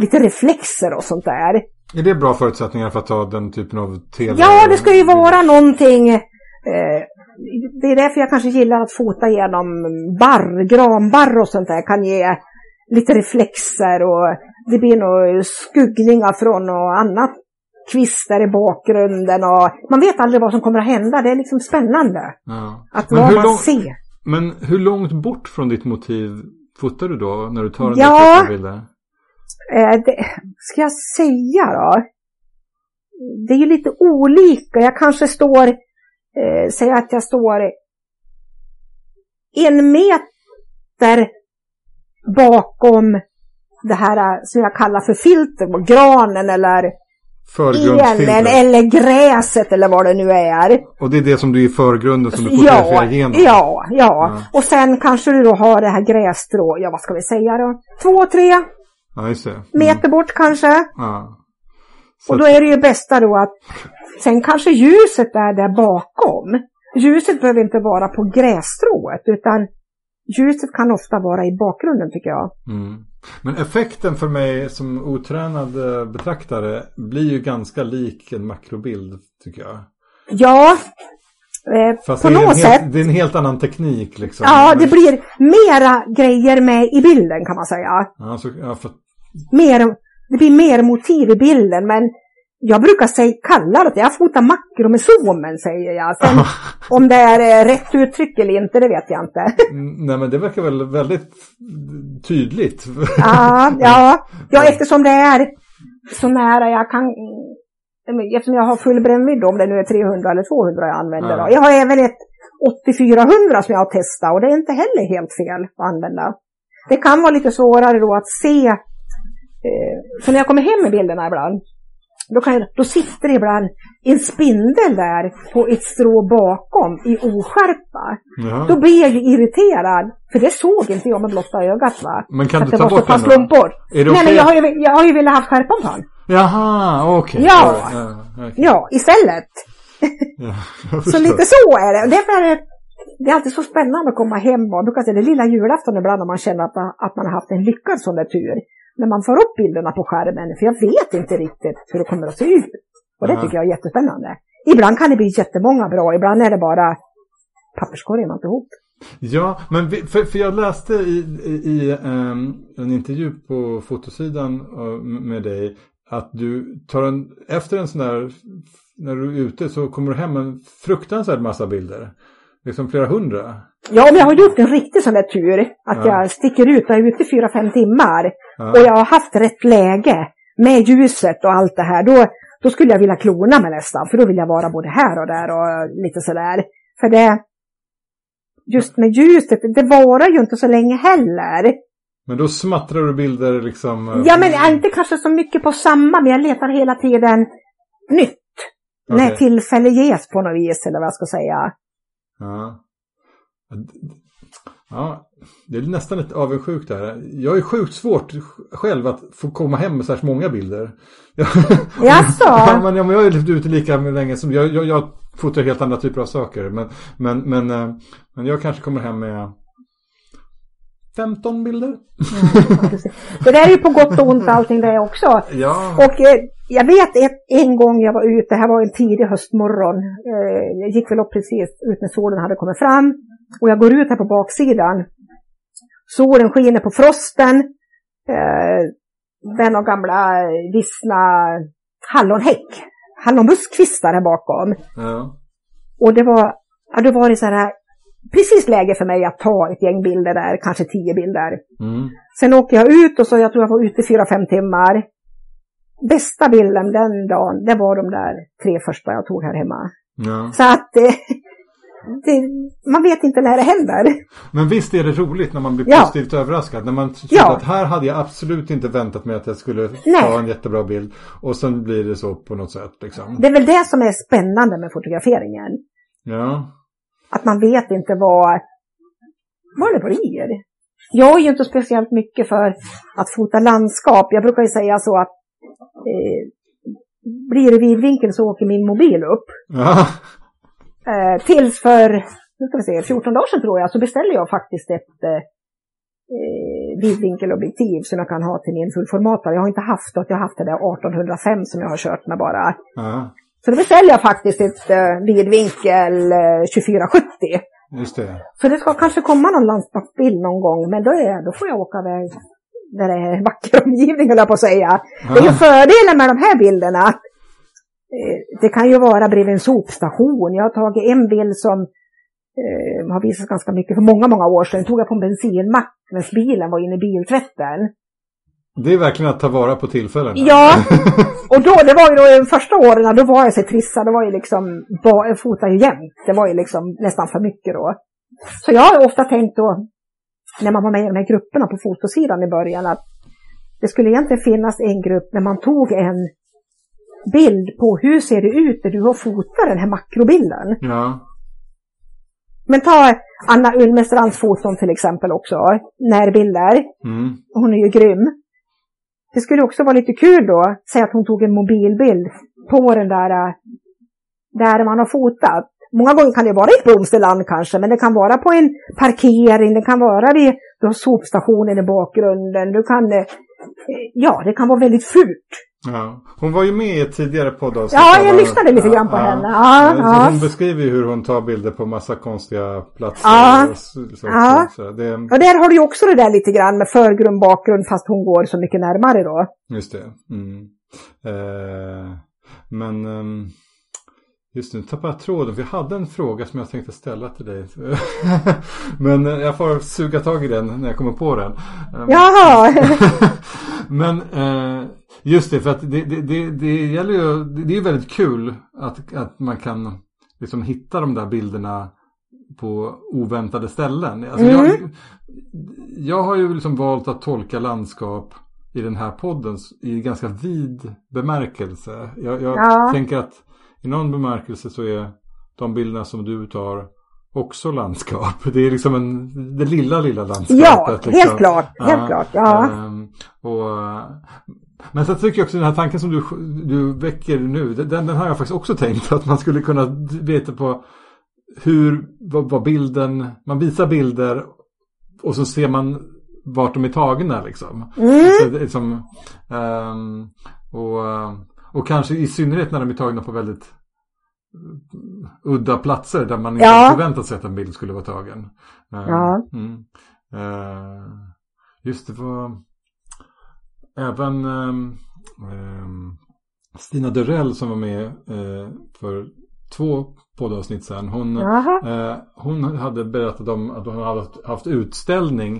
lite reflexer och sånt där. Är det bra förutsättningar för att ta den typen av tv? Ja, det ska ju vara någonting Eh, det är därför jag kanske gillar att fota genom barr, granbarr och sånt där. Kan ge lite reflexer och det blir nog skuggningar från något annat kvistar i bakgrunden och man vet aldrig vad som kommer att hända. Det är liksom spännande. Ja. Att vad man lång... ser. Men hur långt bort från ditt motiv fotar du då när du tar den ja, där bilder? Eh, det, ska jag säga då? Det är ju lite olika. Jag kanske står eh, säg att jag står en meter bakom det här eh, som jag kallar för filter, granen eller elen eller gräset eller vad det nu är. Och det är det som du är i förgrunden som du fotograferar ja, igenom? Ja, ja, ja. Och sen kanske du då har det här grässtrå, ja vad ska vi säga då? Två, tre ja. Mm. meter bort kanske. Ja. och då är det ju bästa då att Sen kanske ljuset är där bakom. Ljuset behöver inte vara på grässtrået utan ljuset kan ofta vara i bakgrunden tycker jag. Mm. Men effekten för mig som otränad eh, betraktare blir ju ganska lik en makrobild tycker jag. Ja, eh, på något helt, sätt. Det är en helt annan teknik liksom. Ja, det blir mera grejer med i bilden kan man säga. Ja, så, ja, för... mer, det blir mer motiv i bilden men jag brukar säga, kalla det, jag fotar makror med zoomen säger jag. Sen, om det är eh, rätt uttryck eller inte, det vet jag inte. Mm, nej men det verkar väl väldigt tydligt. ja, ja, ja, eftersom det är så nära jag kan, eftersom jag har full brännvidd om det nu är 300 eller 200 jag använder. Ja. Jag har även ett 8400 som jag har testat och det är inte heller helt fel att använda. Det kan vara lite svårare då att se, eh, för när jag kommer hem med bilderna ibland, då, kan då sitter det ibland en spindel där på ett strå bakom i oskärpa. Ja. Då blir jag ju irriterad. För det såg inte jag med blotta ögat va. Men kan att du ta bort den då? Är det Nej okay? men jag har, ju, jag har ju velat ha skärpan på den. Jaha, okej. Okay. Ja. Ja, okay. ja, istället. Ja, så lite så är det. Därför är det, det är alltid så spännande att komma hem och brukar säga det lilla julafton ibland när man känner att man, att man har haft en lyckad sån där tur när man får upp bilderna på skärmen, för jag vet inte riktigt hur det kommer att se ut. Och det tycker jag är jättespännande. Ibland kan det bli jättemånga bra, ibland är det bara papperskorgen man ihop. Ja, men vi, för, för jag läste i, i, i um, en intervju på fotosidan uh, med dig att du tar en, efter en sån där, när du är ute så kommer du hem med en fruktansvärd massa bilder. Liksom flera hundra? Ja, men jag har gjort en riktig sån där tur. Att Ja. jag sticker ut och är ute fyra, fem timmar. Ja. Och jag har haft rätt läge med ljuset och allt det här. Då, då skulle jag vilja klona mig nästan. För då vill jag vara både här och där och lite sådär. För det... Just med ljuset, det varar ju inte så länge heller. Men då smattrar du bilder liksom? eh, Ja, men inte kanske så mycket på samma, men jag letar hela tiden nytt. När Okej. tillfälle ges på något vis, eller vad jag ska säga. Ja. ja, det är nästan lite avundsjukt där. Jag är sjukt svårt själv att få komma hem med här många bilder. Jag, Jaså? ja, men, ja, men jag har ju levt ute lika länge som jag, jag, jag fotar helt andra typer av saker. Men, men, men, eh, men jag kanske kommer hem med 15 bilder. Det där är ju på gott och ont allting det också. Ja, Och eh, jag vet ett, en gång jag var ute, det här var en tidig höstmorgon. Eh, jag gick väl upp precis ut när solen hade kommit fram. Och jag går ut här på baksidan. Solen skiner på frosten. Eh, är några gamla vissna hallonhäck. Hallonbuskkvistar här bakom. ja. Och det var, ja då var det så här, precis läge för mig att ta ett gäng bilder där, kanske tio bilder. Mm. Sen åker jag ut och så jag tror jag var ute i fyra, fem timmar. Bästa bilden den dagen, det var de där tre första jag tog här hemma. ja. Så att eh, det, man vet inte när det händer. Men visst är det roligt när man blir Ja. positivt överraskad. När man tror Ja. att här hade jag absolut inte väntat mig att jag skulle Nej. ta en jättebra bild. Och sen blir det så på något sätt liksom. Det är väl det som är spännande med fotograferingen. Ja. Att man vet inte vad, vad det blir. Jag är ju inte speciellt mycket för att fota landskap. Jag brukar ju säga så att eh, blir det vidvinkel så åker min mobil upp. Eh, tills för, nu ska vi se, 14 dagar sedan tror jag, så beställde jag faktiskt ett eh, eh, vidvinkelobjektiv som jag kan ha till min fullformatare. Jag har inte haft det, jag har haft det där 1805 som jag har kört med bara. ja. Så då beställde jag faktiskt ett eh, vidvinkel eh, 2470. Just det. Så det ska kanske komma någon landskapsbild någon gång, men då, är, då får jag åka iväg där det är vacker omgivning, höll jag på att säga. Det är ju fördelen med de här bilderna. eh, Det kan ju vara bredvid en sopstation. Jag har tagit en bild som eh, har visats ganska mycket för många, många år sedan. tog jag på en bensinmack medan bilen var inne i biltvätten. Det är verkligen att ta vara på tillfällen. Ja, och då, det var ju då de första åren, då var jag så trissad, det var ju liksom, jag fotade ju jämt. Det var ju liksom nästan för mycket då. Så jag har ofta tänkt då, när man var med i de här grupperna på fotosidan i början, att det skulle egentligen finnas en grupp när man tog en bild på hur ser det ut när du har fotat den här makrobilden. Ja. Men ta Anna Ulmestrands foton till exempel också, närbilder. Mm. Hon är ju grym. Det skulle också vara lite kul då, säg att hon tog en mobilbild på den där, äh, där man har fotat. Många gånger kan det vara i ett blomsterland kanske, men det kan vara på en parkering, det kan vara vid, du har sopstationen i bakgrunden, du kan, äh, ja, det kan vara väldigt fult. Ja. Hon var ju med i ett tidigare poddavsnitt. Ja, jag lyssnade lite grann på henne. Ja, Så ja. Hon beskriver ju hur hon tar bilder på massa konstiga platser. Ja. och så, så, Ja. så, det, Och där har du ju också det där lite grann med förgrund, bakgrund, fast hon går så mycket närmare då. Just det. Mm. Eh, men ehm, just nu tappade jag tråden. Jag hade en fråga som jag tänkte ställa till dig. men eh, jag får suga tag i den när jag kommer på den. Ehm, Jaha! Men eh, just det, för att det, det, det, det gäller ju, det är väldigt kul att, att man kan liksom hitta de där bilderna på oväntade ställen. Alltså Mm. jag, jag har ju liksom valt att tolka landskap i den här podden i ganska vid bemärkelse. Jag, jag Ja. tänker att i någon bemärkelse så är de bilderna som du tar också landskap. Det är liksom en, det lilla, lilla landskapet. Ja, liksom. helt klart, helt Ja, klart, ja. ehm, och, men så tycker jag också den här tanken som du, du väcker nu, den, den har jag faktiskt också tänkt att man skulle kunna veta på hur, vad, vad bilden, man visar bilder och så ser man vart de är tagna liksom. Mm. Så det är som, ehm, och, och kanske i synnerhet när de är tagna på väldigt udda platser där man inte Ja. förväntat sig att en bild skulle vara tagen. Ehm, Ja. Mm. Eh, just det var även ehm, ehm, Stina Durell som var med eh, för två poddavsnitt sen. Hon, eh, hon hade berättat om att hon hade haft utställning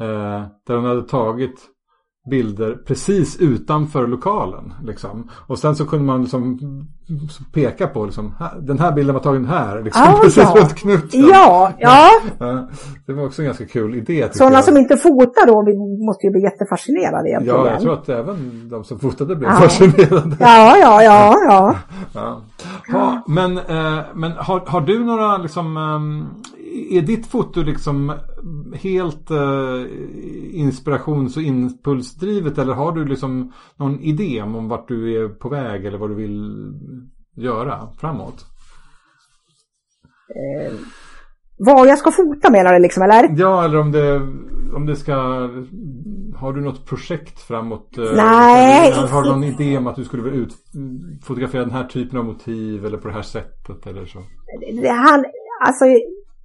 eh, där hon hade tagit bilder precis utanför lokalen. Liksom. Och sen så kunde man liksom peka på liksom, den här bilden var tagen här. Liksom, ah, precis ja. runt knuten. Ja, ja. Det var också en ganska kul idé. Sådana jag. som inte fotar då måste ju bli jättefascinerade egentligen. Ja, jag tror att även de som fotade blev ja. fascinerade. Ja, ja, ja. ja. ja. Ha, men eh, men har, har du några liksom, är ditt foto liksom helt eh, inspirations och impulsdrivet eller har du liksom någon idé om vart du är på väg eller vad du vill göra framåt? Eh, vad jag ska fota menar du liksom eller? Ja eller om det, om det ska Har du något projekt framåt? Eh, Nej. Eller, har du någon idé om att du skulle vilja ut, fotografera den här typen av motiv eller på det här sättet eller så? Det, han, alltså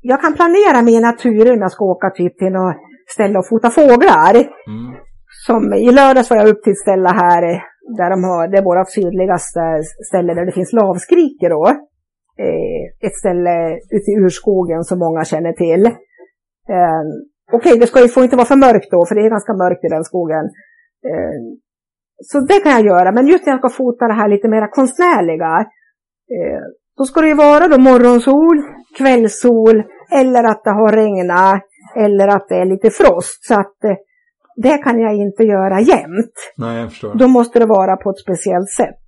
jag kan planera mina turer när jag ska åka typ till något ställe och fota fåglar. Mm. Som i lördags var jag upp till ett ställe här där de har, det är våra sydligaste ställe där det finns lavskrikor då. Eh, ett ställe ute i urskogen som många känner till. Eh, Okej, okay, det ska ju, får inte vara för mörkt då, för det är ganska mörkt i den skogen. Eh, så det kan jag göra, men just när jag ska fota det här lite mer konstnärliga, eh, då ska det ju vara då morgonsol, kvällssol eller att det har regnat eller att det är lite frost. Så att eh, det kan jag inte göra jämt. Nej, jag förstår. Då måste det vara på ett speciellt sätt.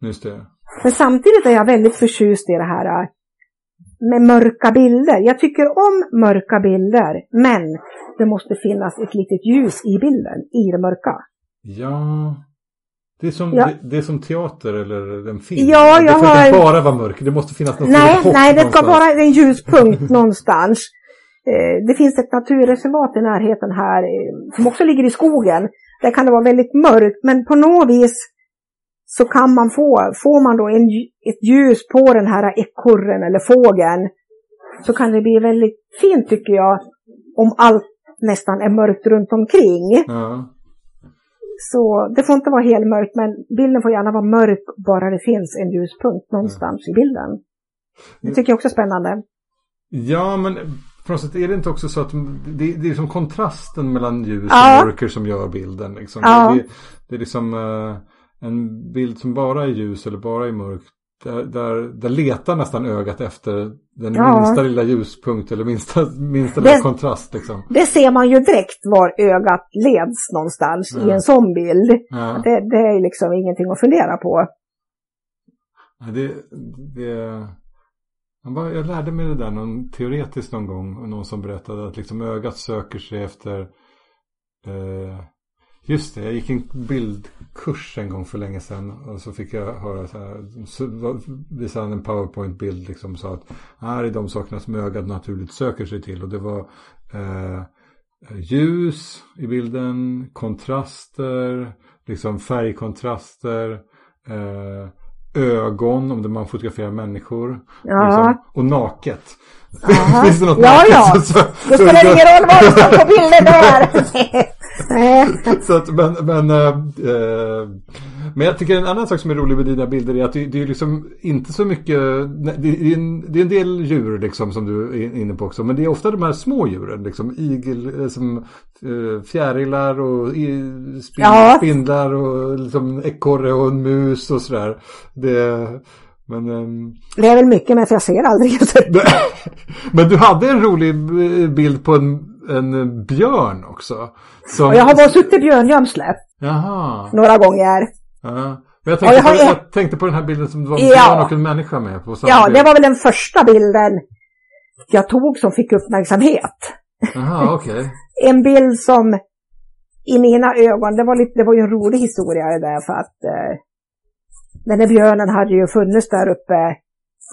Just det. Men samtidigt är jag väldigt förtjust i det här eh, med mörka bilder. Jag tycker om mörka bilder, men det måste finnas ett litet ljus i bilden, i det mörka. Ja, det är, som, ja. det, det, är som teater eller en film. Ja, jag det får har... inte bara vara mörkt. Det måste finnas något Nej, nej det ska vara en ljuspunkt någonstans. Eh, det finns ett naturreservat i närheten här eh, som också ligger i skogen. Där kan det vara väldigt mörkt men på något vis så kan man få, får man då en, ett ljus på den här ekorren eller fågeln så kan det bli väldigt fint tycker jag om allt nästan är mörkt runt omkring. Ja. Så det får inte vara helt mörkt men bilden får gärna vara mörk bara det finns en ljuspunkt någonstans ja. i bilden. Det tycker jag också är spännande. Ja men på något sätt är det inte också så att det, det är liksom kontrasten mellan ljus ja. och mörker som gör bilden. Liksom. Ja. Det, det, är liksom uh, en bild som bara är ljus eller bara är mörk. Där, där, där letar nästan ögat efter den ja. minsta lilla ljuspunkt eller minsta, minsta det, lilla kontrast. Liksom. Det ser man ju direkt var ögat leds någonstans ja. i en sån bild. Ja. Det, det, är liksom ingenting att fundera på. Det, det, jag lärde mig det där någon, teoretiskt någon gång. Någon som berättade att liksom ögat söker sig efter eh, Just det, jag gick en bildkurs en gång för länge sedan och så fick jag höra så här, så visade han en powerpoint-bild liksom och sa att här är de sakerna som ögat naturligt söker sig till. Och det var eh, ljus i bilden, kontraster, liksom färgkontraster, eh, ögon om man fotograferar människor ja. liksom, och naket. Finns det något ja, naket? Ja, så, så, det spelar ingen roll vad det står på bilden där. så att, men, men, äh, men jag tycker en annan sak som är rolig med dina bilder är att det, det är liksom inte så mycket, det är, en, det är en del djur liksom som du är inne på också, men det är ofta de här små djuren, liksom igel, eh, som äh, fjärilar och spin, ja. spindlar och liksom ekorre och en mus och sådär. Det, men, um... Det är väl mycket men jag ser aldrig. men du hade en rolig bild på en en björn också. Som... jag har bara suttit i björngömsle. Jaha. Några gånger. Ja. Men jag tänkte, jag, har... på, jag tänkte på den här bilden som det var en ja. och en människa med. På ja, bild. det var väl den första bilden jag tog som fick uppmärksamhet. Okej. Okay. en bild som i mina ögon, det var, lite, det var ju en rolig historia det där för att eh, den där björnen hade ju funnits där uppe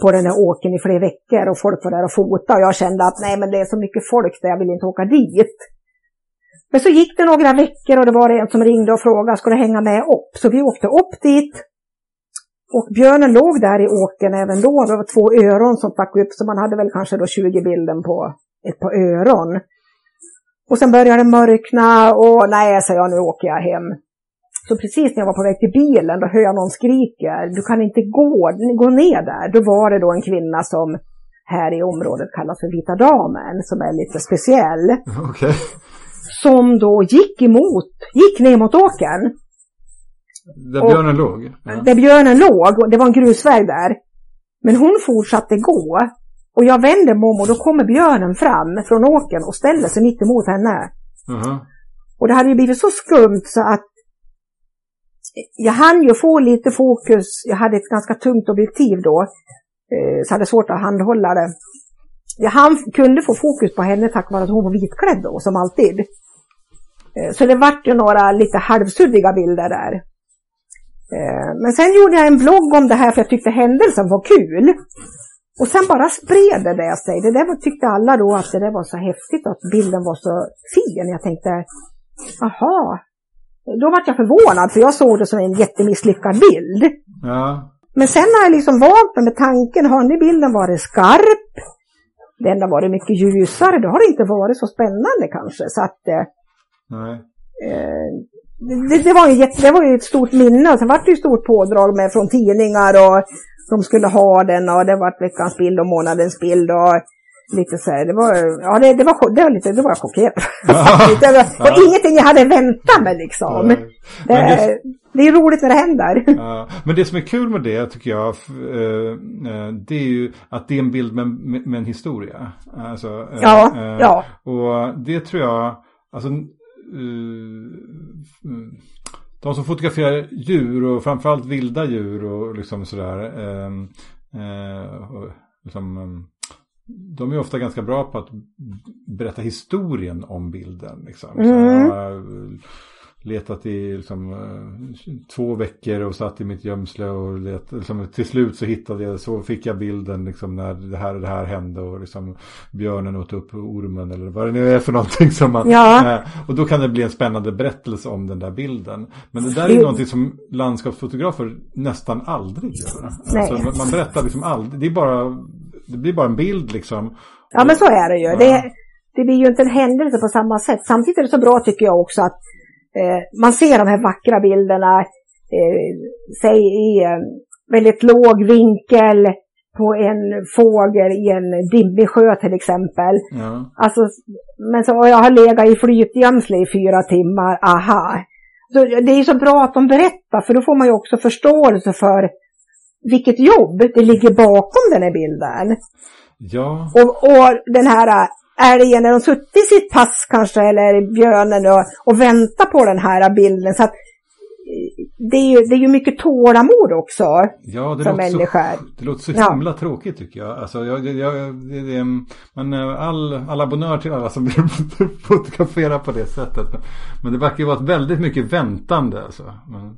på den här åken i flera veckor och folk var där och fotade och jag kände att nej men det är så mycket folk där, jag vill inte åka dit. Men så gick det några veckor och det var en som ringde och frågade, ska du hänga med upp? Så vi åkte upp dit. Och björnen låg där i åken även då, det var två öron som stack upp, så man hade väl kanske då 20 bilden på ett par öron. Och sen började det mörkna och nej, sa jag, nu åker jag hem. Så precis när jag var på väg till bilen, då hör jag någon skriker, du kan inte gå, gå ner där. Då var det då en kvinna som här i området kallas för Vita Damen, som är lite speciell. Okay. Som då gick emot, gick ner mot åkern. Där björnen låg? Ja. Där björnen låg, och det var en grusväg där. Men hon fortsatte gå. Och jag vänder mig om och då kommer björnen fram från åkern och ställer sig mitt emot henne. Uh -huh. Och det hade ju blivit så skumt så att jag hann ju få lite fokus. Jag hade ett ganska tungt objektiv då. Eh, så hade svårt att handhålla det. Jag hann, kunde få fokus på henne tack vare att hon var vitklädd då, som alltid. Eh, så det vart ju några lite halvsuddiga bilder där. Eh, men sen gjorde jag en blogg om det här för jag tyckte händelsen var kul. Och sen bara spred det sig. Det där tyckte alla då att det där var så häftigt att bilden var så fin. Jag tänkte, aha. Då var jag förvånad för jag såg det som en jättemisslyckad bild. Ja. Men sen har jag liksom vant mig med tanken, har den bilden varit skarp? Den har varit mycket ljusare, då har det inte varit så spännande kanske. Så att, eh, Nej. Eh, det, det, var ju det var ju ett stort minne och sen var det ju stort pådrag med från tidningar och de skulle ha den och det var veckans bild och månadens bild och lite så här, det var, ja det, det var, det var lite, det var jag chockerad. det var, och ingenting jag hade väntat mig liksom. Det, det, det, är roligt när det händer. Ja. Men det som är kul med det tycker jag, eh, det är ju att det är en bild med, med, med en historia. Alltså, eh, ja, ja. Och det tror jag, alltså de som fotograferar djur och framförallt vilda djur och liksom sådär. Eh, eh, liksom, ehm, de är ofta ganska bra på att berätta historien om bilden. Liksom. Mm. Så, letat i liksom, eh, två veckor och satt i mitt gömsle och let, liksom, till slut så hittade jag, så fick jag bilden liksom, när det här och det här hände och liksom, björnen åt upp ormen eller vad det nu är för någonting som man, ja. eh, och då kan det bli en spännande berättelse om den där bilden. Men det där är någonting som landskapsfotografer nästan aldrig gör. Alltså, man berättar liksom aldrig, det är bara, det blir bara en bild liksom. Ja men så är det ju. Ja. Det, det blir ju inte en händelse på samma sätt. Samtidigt är det så bra tycker jag också att man ser de här vackra bilderna, eh, säg i eh, väldigt låg vinkel på en fågel i en dimmig sjö till exempel. Ja. Alltså, men så jag har legat i flytgömsle i fyra timmar, aha. Så det är så bra att de berättar för då får man ju också förståelse för vilket jobb det ligger bakom den här bilden. Ja. Och, och den här älgen när de suttit i sitt pass kanske, eller björnen och, och väntat på den här bilden. Så att, det är, ju, det är ju mycket tålamod också. Ja, det, låter så, det låter så himla ja. tråkigt tycker jag. Alltså, jag, jag, det, det, men eh, all, alla bonheur till alla som vill fotografera på det sättet. Men det verkar ju vara väldigt mycket väntande. Alltså.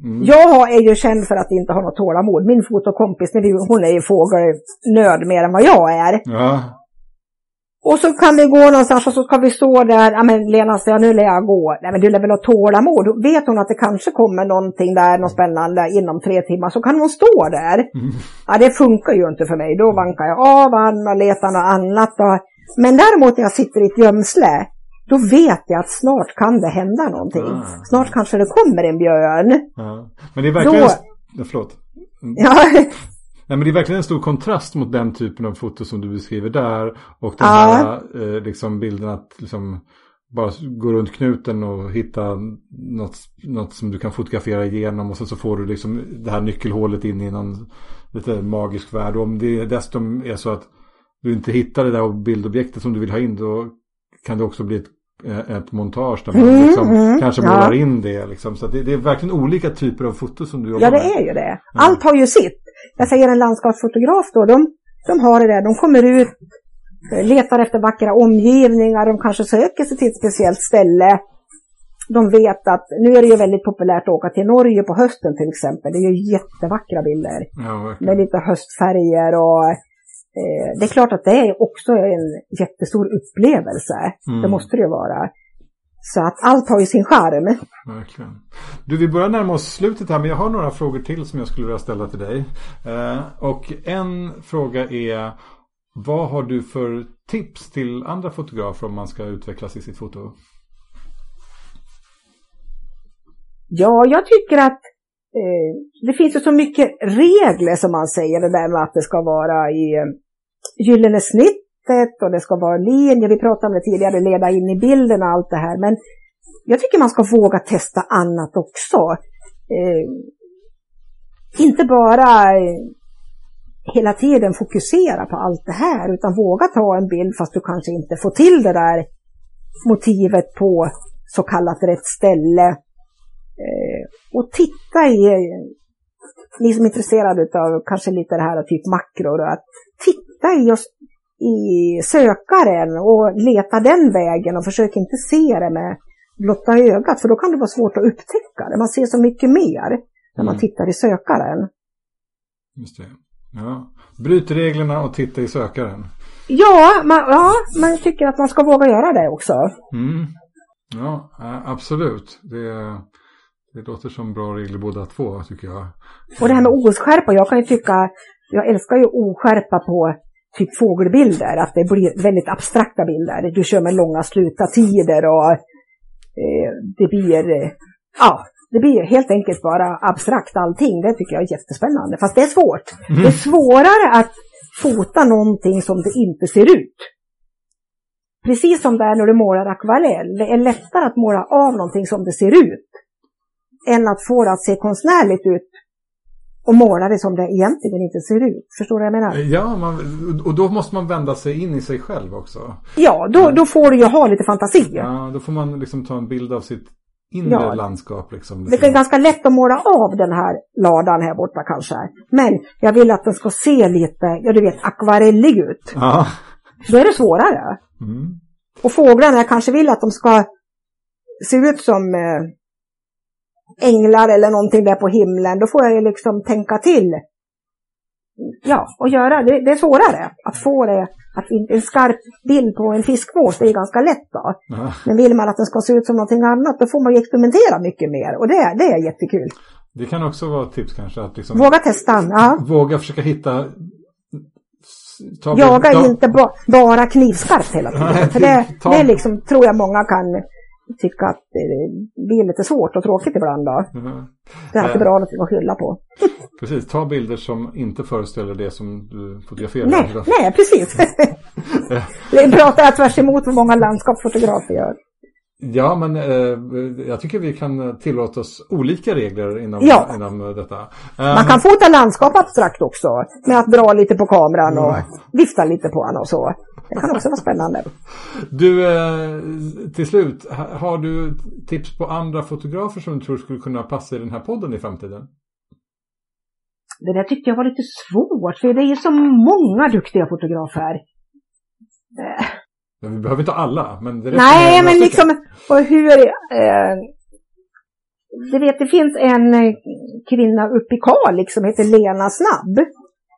Mm. Jag är ju känd för att inte ha något tålamod. Min fotokompis, hon är ju fågelnörd mer än vad jag är. Ja. Och så kan vi gå någonstans och så ska vi stå där, ja men Lena säger nu lär jag gå. Nej men du lär väl ha tålamod. Vet hon att det kanske kommer någonting där, något spännande inom tre timmar så kan hon stå där. Mm. Ja det funkar ju inte för mig. Då vankar jag av och letar något annat. Och... Men däremot när jag sitter i ett gömsle, då vet jag att snart kan det hända någonting. Ah. Snart kanske det kommer en björn. Ah. Men det är verkligen... Då... Förlåt. Mm. Ja, Nej, men det är verkligen en stor kontrast mot den typen av foto som du beskriver där. Och den ja. här eh, liksom bilden att liksom bara gå runt knuten och hitta något, något som du kan fotografera igenom. Och sen så får du liksom det här nyckelhålet in i någon lite magisk värld. Och om det dessutom är så att du inte hittar det där bildobjektet som du vill ha in då kan det också bli ett eh, ett montage där man mm, liksom mm, kanske målar ja. in det. Liksom. Så det, det, är verkligen olika typer av foto som du jobbar med. Ja, det är ju det. Allt har ju sitt jag säger en landskapsfotograf då, de, de har det där, de kommer ut, eh, letar efter vackra omgivningar, de kanske söker sig till ett speciellt ställe. De vet att nu är det ju väldigt populärt att åka till Norge på hösten till exempel. Det är ju jättevackra bilder. Ja, med lite höstfärger och eh, det är klart att det är också en jättestor upplevelse. Mm. Det måste det ju vara. Så att allt har ju sin charm. Verkligen. Du, vi börjar närma oss slutet här men jag har några frågor till som jag skulle vilja ställa till dig. Eh, och en fråga är vad har du för tips till andra fotografer om man ska utvecklas i sitt foto? Ja, jag tycker att eh, det finns ju så mycket regler som man säger, det där med att det ska vara i eh, gyllene sättet och det ska vara linjer, vi pratade om det tidigare, leda in i bilden och allt det här. Men jag tycker man ska våga testa annat också. Eh, inte bara eh, hela tiden fokusera på allt det här utan våga ta en bild fast du kanske inte får till det där motivet på så kallat rätt ställe. Eh, och titta i, ni som är intresserade av kanske lite det här typ makror, att titta i, och i sökaren och leta den vägen och försök inte se det med blotta ögat för då kan det vara svårt att upptäcka det. Man ser så mycket mer när man mm. tittar i sökaren. Just det. Ja. Bryt reglerna och titta i sökaren. Ja, man, ja, man tycker att man ska våga göra det också. Mm. Ja, absolut. Det, det låter som bra regler båda två tycker jag. Och det här med oskärpa, jag kan ju tycka, jag älskar ju oskärpa på typ fågelbilder, att det blir väldigt abstrakta bilder. Du kör med långa sluta tider och eh, det blir, eh, ja, det blir helt enkelt bara abstrakt allting. Det tycker jag är jättespännande. Fast det är svårt. Mm. Det är svårare att fota någonting som det inte ser ut. Precis som det är när du målar akvarell. Det är lättare att måla av någonting som det ser ut än att få det att se konstnärligt ut och måla det som det egentligen inte ser ut. Förstår du vad jag menar? Ja, man, och då måste man vända sig in i sig själv också. Ja, då, då får du ju ha lite fantasi. Ja, då får man liksom ta en bild av sitt inre ja. landskap. Liksom. Det är ganska lätt att måla av den här ladan här borta kanske. Men jag vill att den ska se lite, ja du vet, akvarellig ut. Ja. Då är det svårare. Mm. Och fåglarna, jag kanske vill att de ska se ut som eh, änglar eller någonting där på himlen. Då får jag ju liksom tänka till. Ja, och göra det. Det är svårare att få det att en skarp bild på en fiskmås, det är ganska lätt då. Ja. Men vill man att den ska se ut som någonting annat, då får man ju experimentera mycket mer. Och det, det är jättekul. Det kan också vara ett tips kanske. Att liksom våga testa. Ja. Våga försöka hitta Jaga inte ba, bara knivskarpt hela tiden. Nej, för det, det liksom, tror jag många kan tycka att det blir lite svårt och tråkigt ibland. Då. Mm. Det är alltid bra att att skylla på. Precis, ta bilder som inte föreställer det som du fotograferar. Nej, nej precis. det pratar jag tvärs emot vad många landskapsfotografer gör. Ja, men eh, jag tycker vi kan tillåta oss olika regler inom, ja. inom detta. Man kan fota landskap abstrakt också, med att dra lite på kameran och mm. vifta lite på den och så. Det kan också vara spännande. Du, eh, till slut, har du tips på andra fotografer som du tror skulle kunna passa i den här podden i framtiden? Det där tyckte jag var lite svårt, för det är så många duktiga fotografer. Men vi behöver inte alla. Men det Nej, men liksom, och hur... Eh, du vet, det finns en eh, kvinna uppe i Kalix som heter Lena Snabb.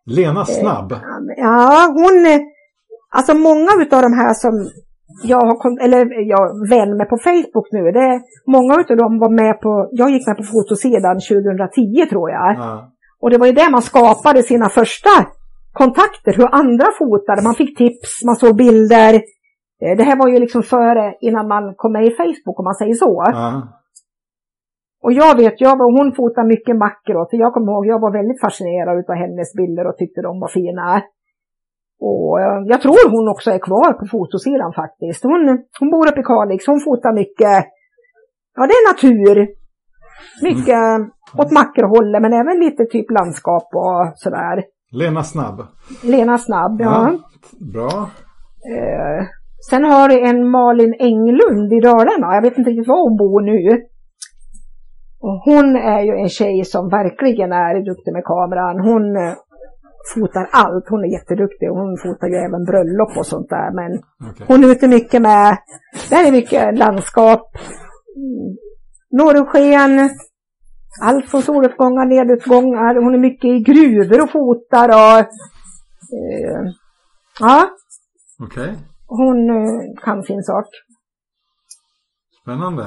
Lena Snabb? Eh, ja, hon... Alltså många av de här som jag har, eller jag vän med på Facebook nu, det är, många av dem var med på, jag gick med på fotosidan 2010 tror jag. Ja. Och det var ju där man skapade sina första kontakter, hur andra fotade, man fick tips, man såg bilder. Eh, det här var ju liksom före, innan man kom med i Facebook om man säger så. Ja. Och jag vet, jag, hon fotar mycket makro, så jag kommer ihåg, jag var väldigt fascinerad av hennes bilder och tyckte de var fina. Och eh, jag tror hon också är kvar på fotosidan faktiskt. Hon, hon bor uppe i Kalix, hon fotar mycket, ja det är natur. Mycket mm. åt makrohållet men även lite typ landskap och sådär. Lena Snabb. Lena Snabb, ja. ja bra. Eh, sen har du en Malin Englund i Dalarna. Jag vet inte riktigt var hon bor nu. Och hon är ju en tjej som verkligen är duktig med kameran. Hon fotar allt. Hon är jätteduktig och hon fotar ju även bröllop och sånt där. Men okay. hon är ute mycket med, det är mycket landskap, norrsken, allt från soluppgångar, nedutgångar. Hon är mycket i gruvor och fotar och eh, ja. Okej. Okay. Hon eh, kan sin sak. Spännande.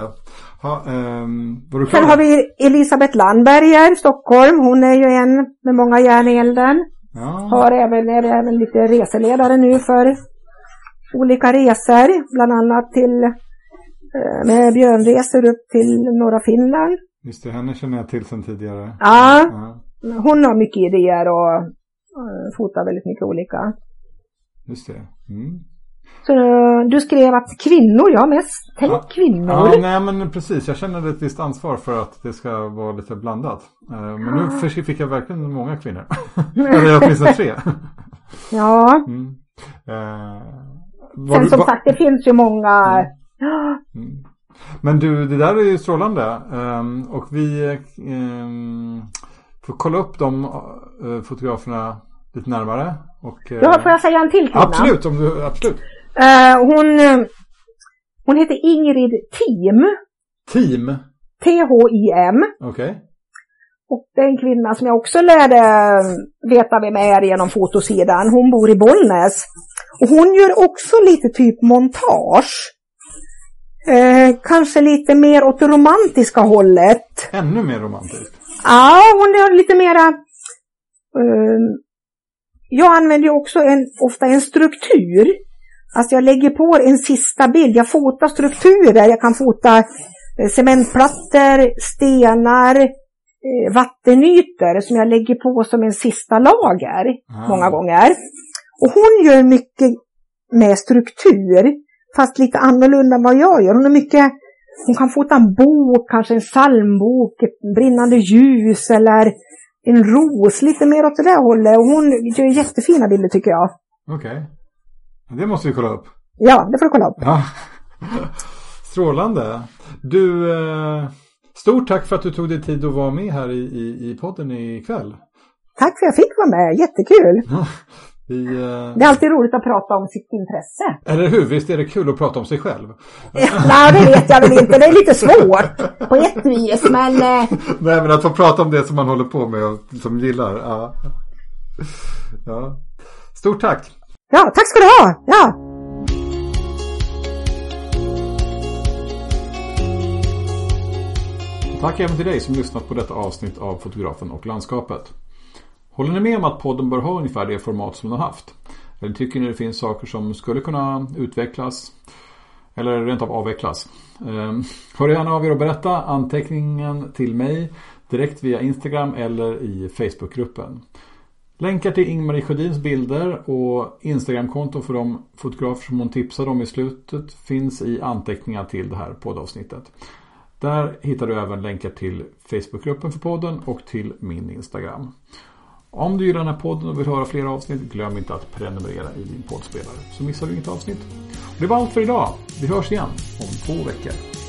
Ha, um, Sen har vi Elisabeth Landberger, Stockholm. Hon är ju en med många järn i elden. Ja. Har även, är även lite reseledare nu för olika resor, bland annat till eh, med björnresor upp till norra Finland. Just det, henne känner jag till sedan tidigare. Ja, ja. hon har mycket idéer och uh, fotar väldigt mycket olika. Just det. Mm. Så du skrev att kvinnor, ja mest tänk ja, kvinnor. Ja, nej men precis. Jag känner ett visst ansvar för att det ska vara lite blandat. Eh, men ja. nu fick jag verkligen många kvinnor. Eller åtminstone tre. Ja. Mm. Eh, Sen som sagt, det finns ju många. Mm. Mm. Men du, det där är ju strålande. Um, och vi um, får kolla upp de uh, fotograferna lite närmare. Och, uh, ja, får jag säga en till kvinna? Absolut, om du, absolut. Uh, hon, hon heter Ingrid Team. Team? T-H-I-M. Okej. Okay. Och det är en kvinna som jag också lärde veta vem är genom fotosidan. Hon bor i Bollnäs. Och hon gör också lite typ montage. Eh, kanske lite mer åt det romantiska hållet. Ännu mer romantiskt? Ja, hon är lite mera... Eh, jag använder ju också en, ofta en struktur. Alltså jag lägger på en sista bild. Jag fotar strukturer. Jag kan fota eh, cementplattor, stenar, eh, vattenytor som jag lägger på som en sista lager ah. många gånger. Och hon gör mycket med struktur, fast lite annorlunda än vad jag gör. Hon är mycket, hon kan fota en bok, kanske en psalmbok, ett brinnande ljus eller en ros, lite mer åt det där hållet. Och hon gör jättefina bilder tycker jag. Okay. Det måste vi kolla upp. Ja, det får du kolla upp. Ja. Strålande. Du, eh, stort tack för att du tog dig tid att vara med här i, i, i podden ikväll. Tack för att jag fick vara med, jättekul. Vi, uh... Det är alltid roligt att prata om sitt intresse. Eller hur? Visst är det kul att prata om sig själv? Nej, det vet jag väl inte. Det är lite svårt på ett vis, men... Uh... Nej, men att få prata om det som man håller på med och som gillar. Ja. ja. Stort tack! Ja, tack ska du ha! Ja. Tack även till dig som lyssnat på detta avsnitt av Fotografen och landskapet. Håller ni med om att podden bör ha ungefär det format som den har haft? Eller tycker ni det finns saker som skulle kunna utvecklas? Eller rent av avvecklas? Ehm, hör gärna av er och berätta anteckningen till mig direkt via Instagram eller i Facebookgruppen. Länkar till Ingmarie Sjödins bilder och Instagramkonto för de fotografer som hon tipsade om i slutet finns i anteckningar till det här poddavsnittet. Där hittar du även länkar till Facebookgruppen för podden och till min Instagram. Om du gillar den här podden och vill höra fler avsnitt, glöm inte att prenumerera i din poddspelare så missar du inget avsnitt. det var allt för idag. Vi hörs igen om två veckor.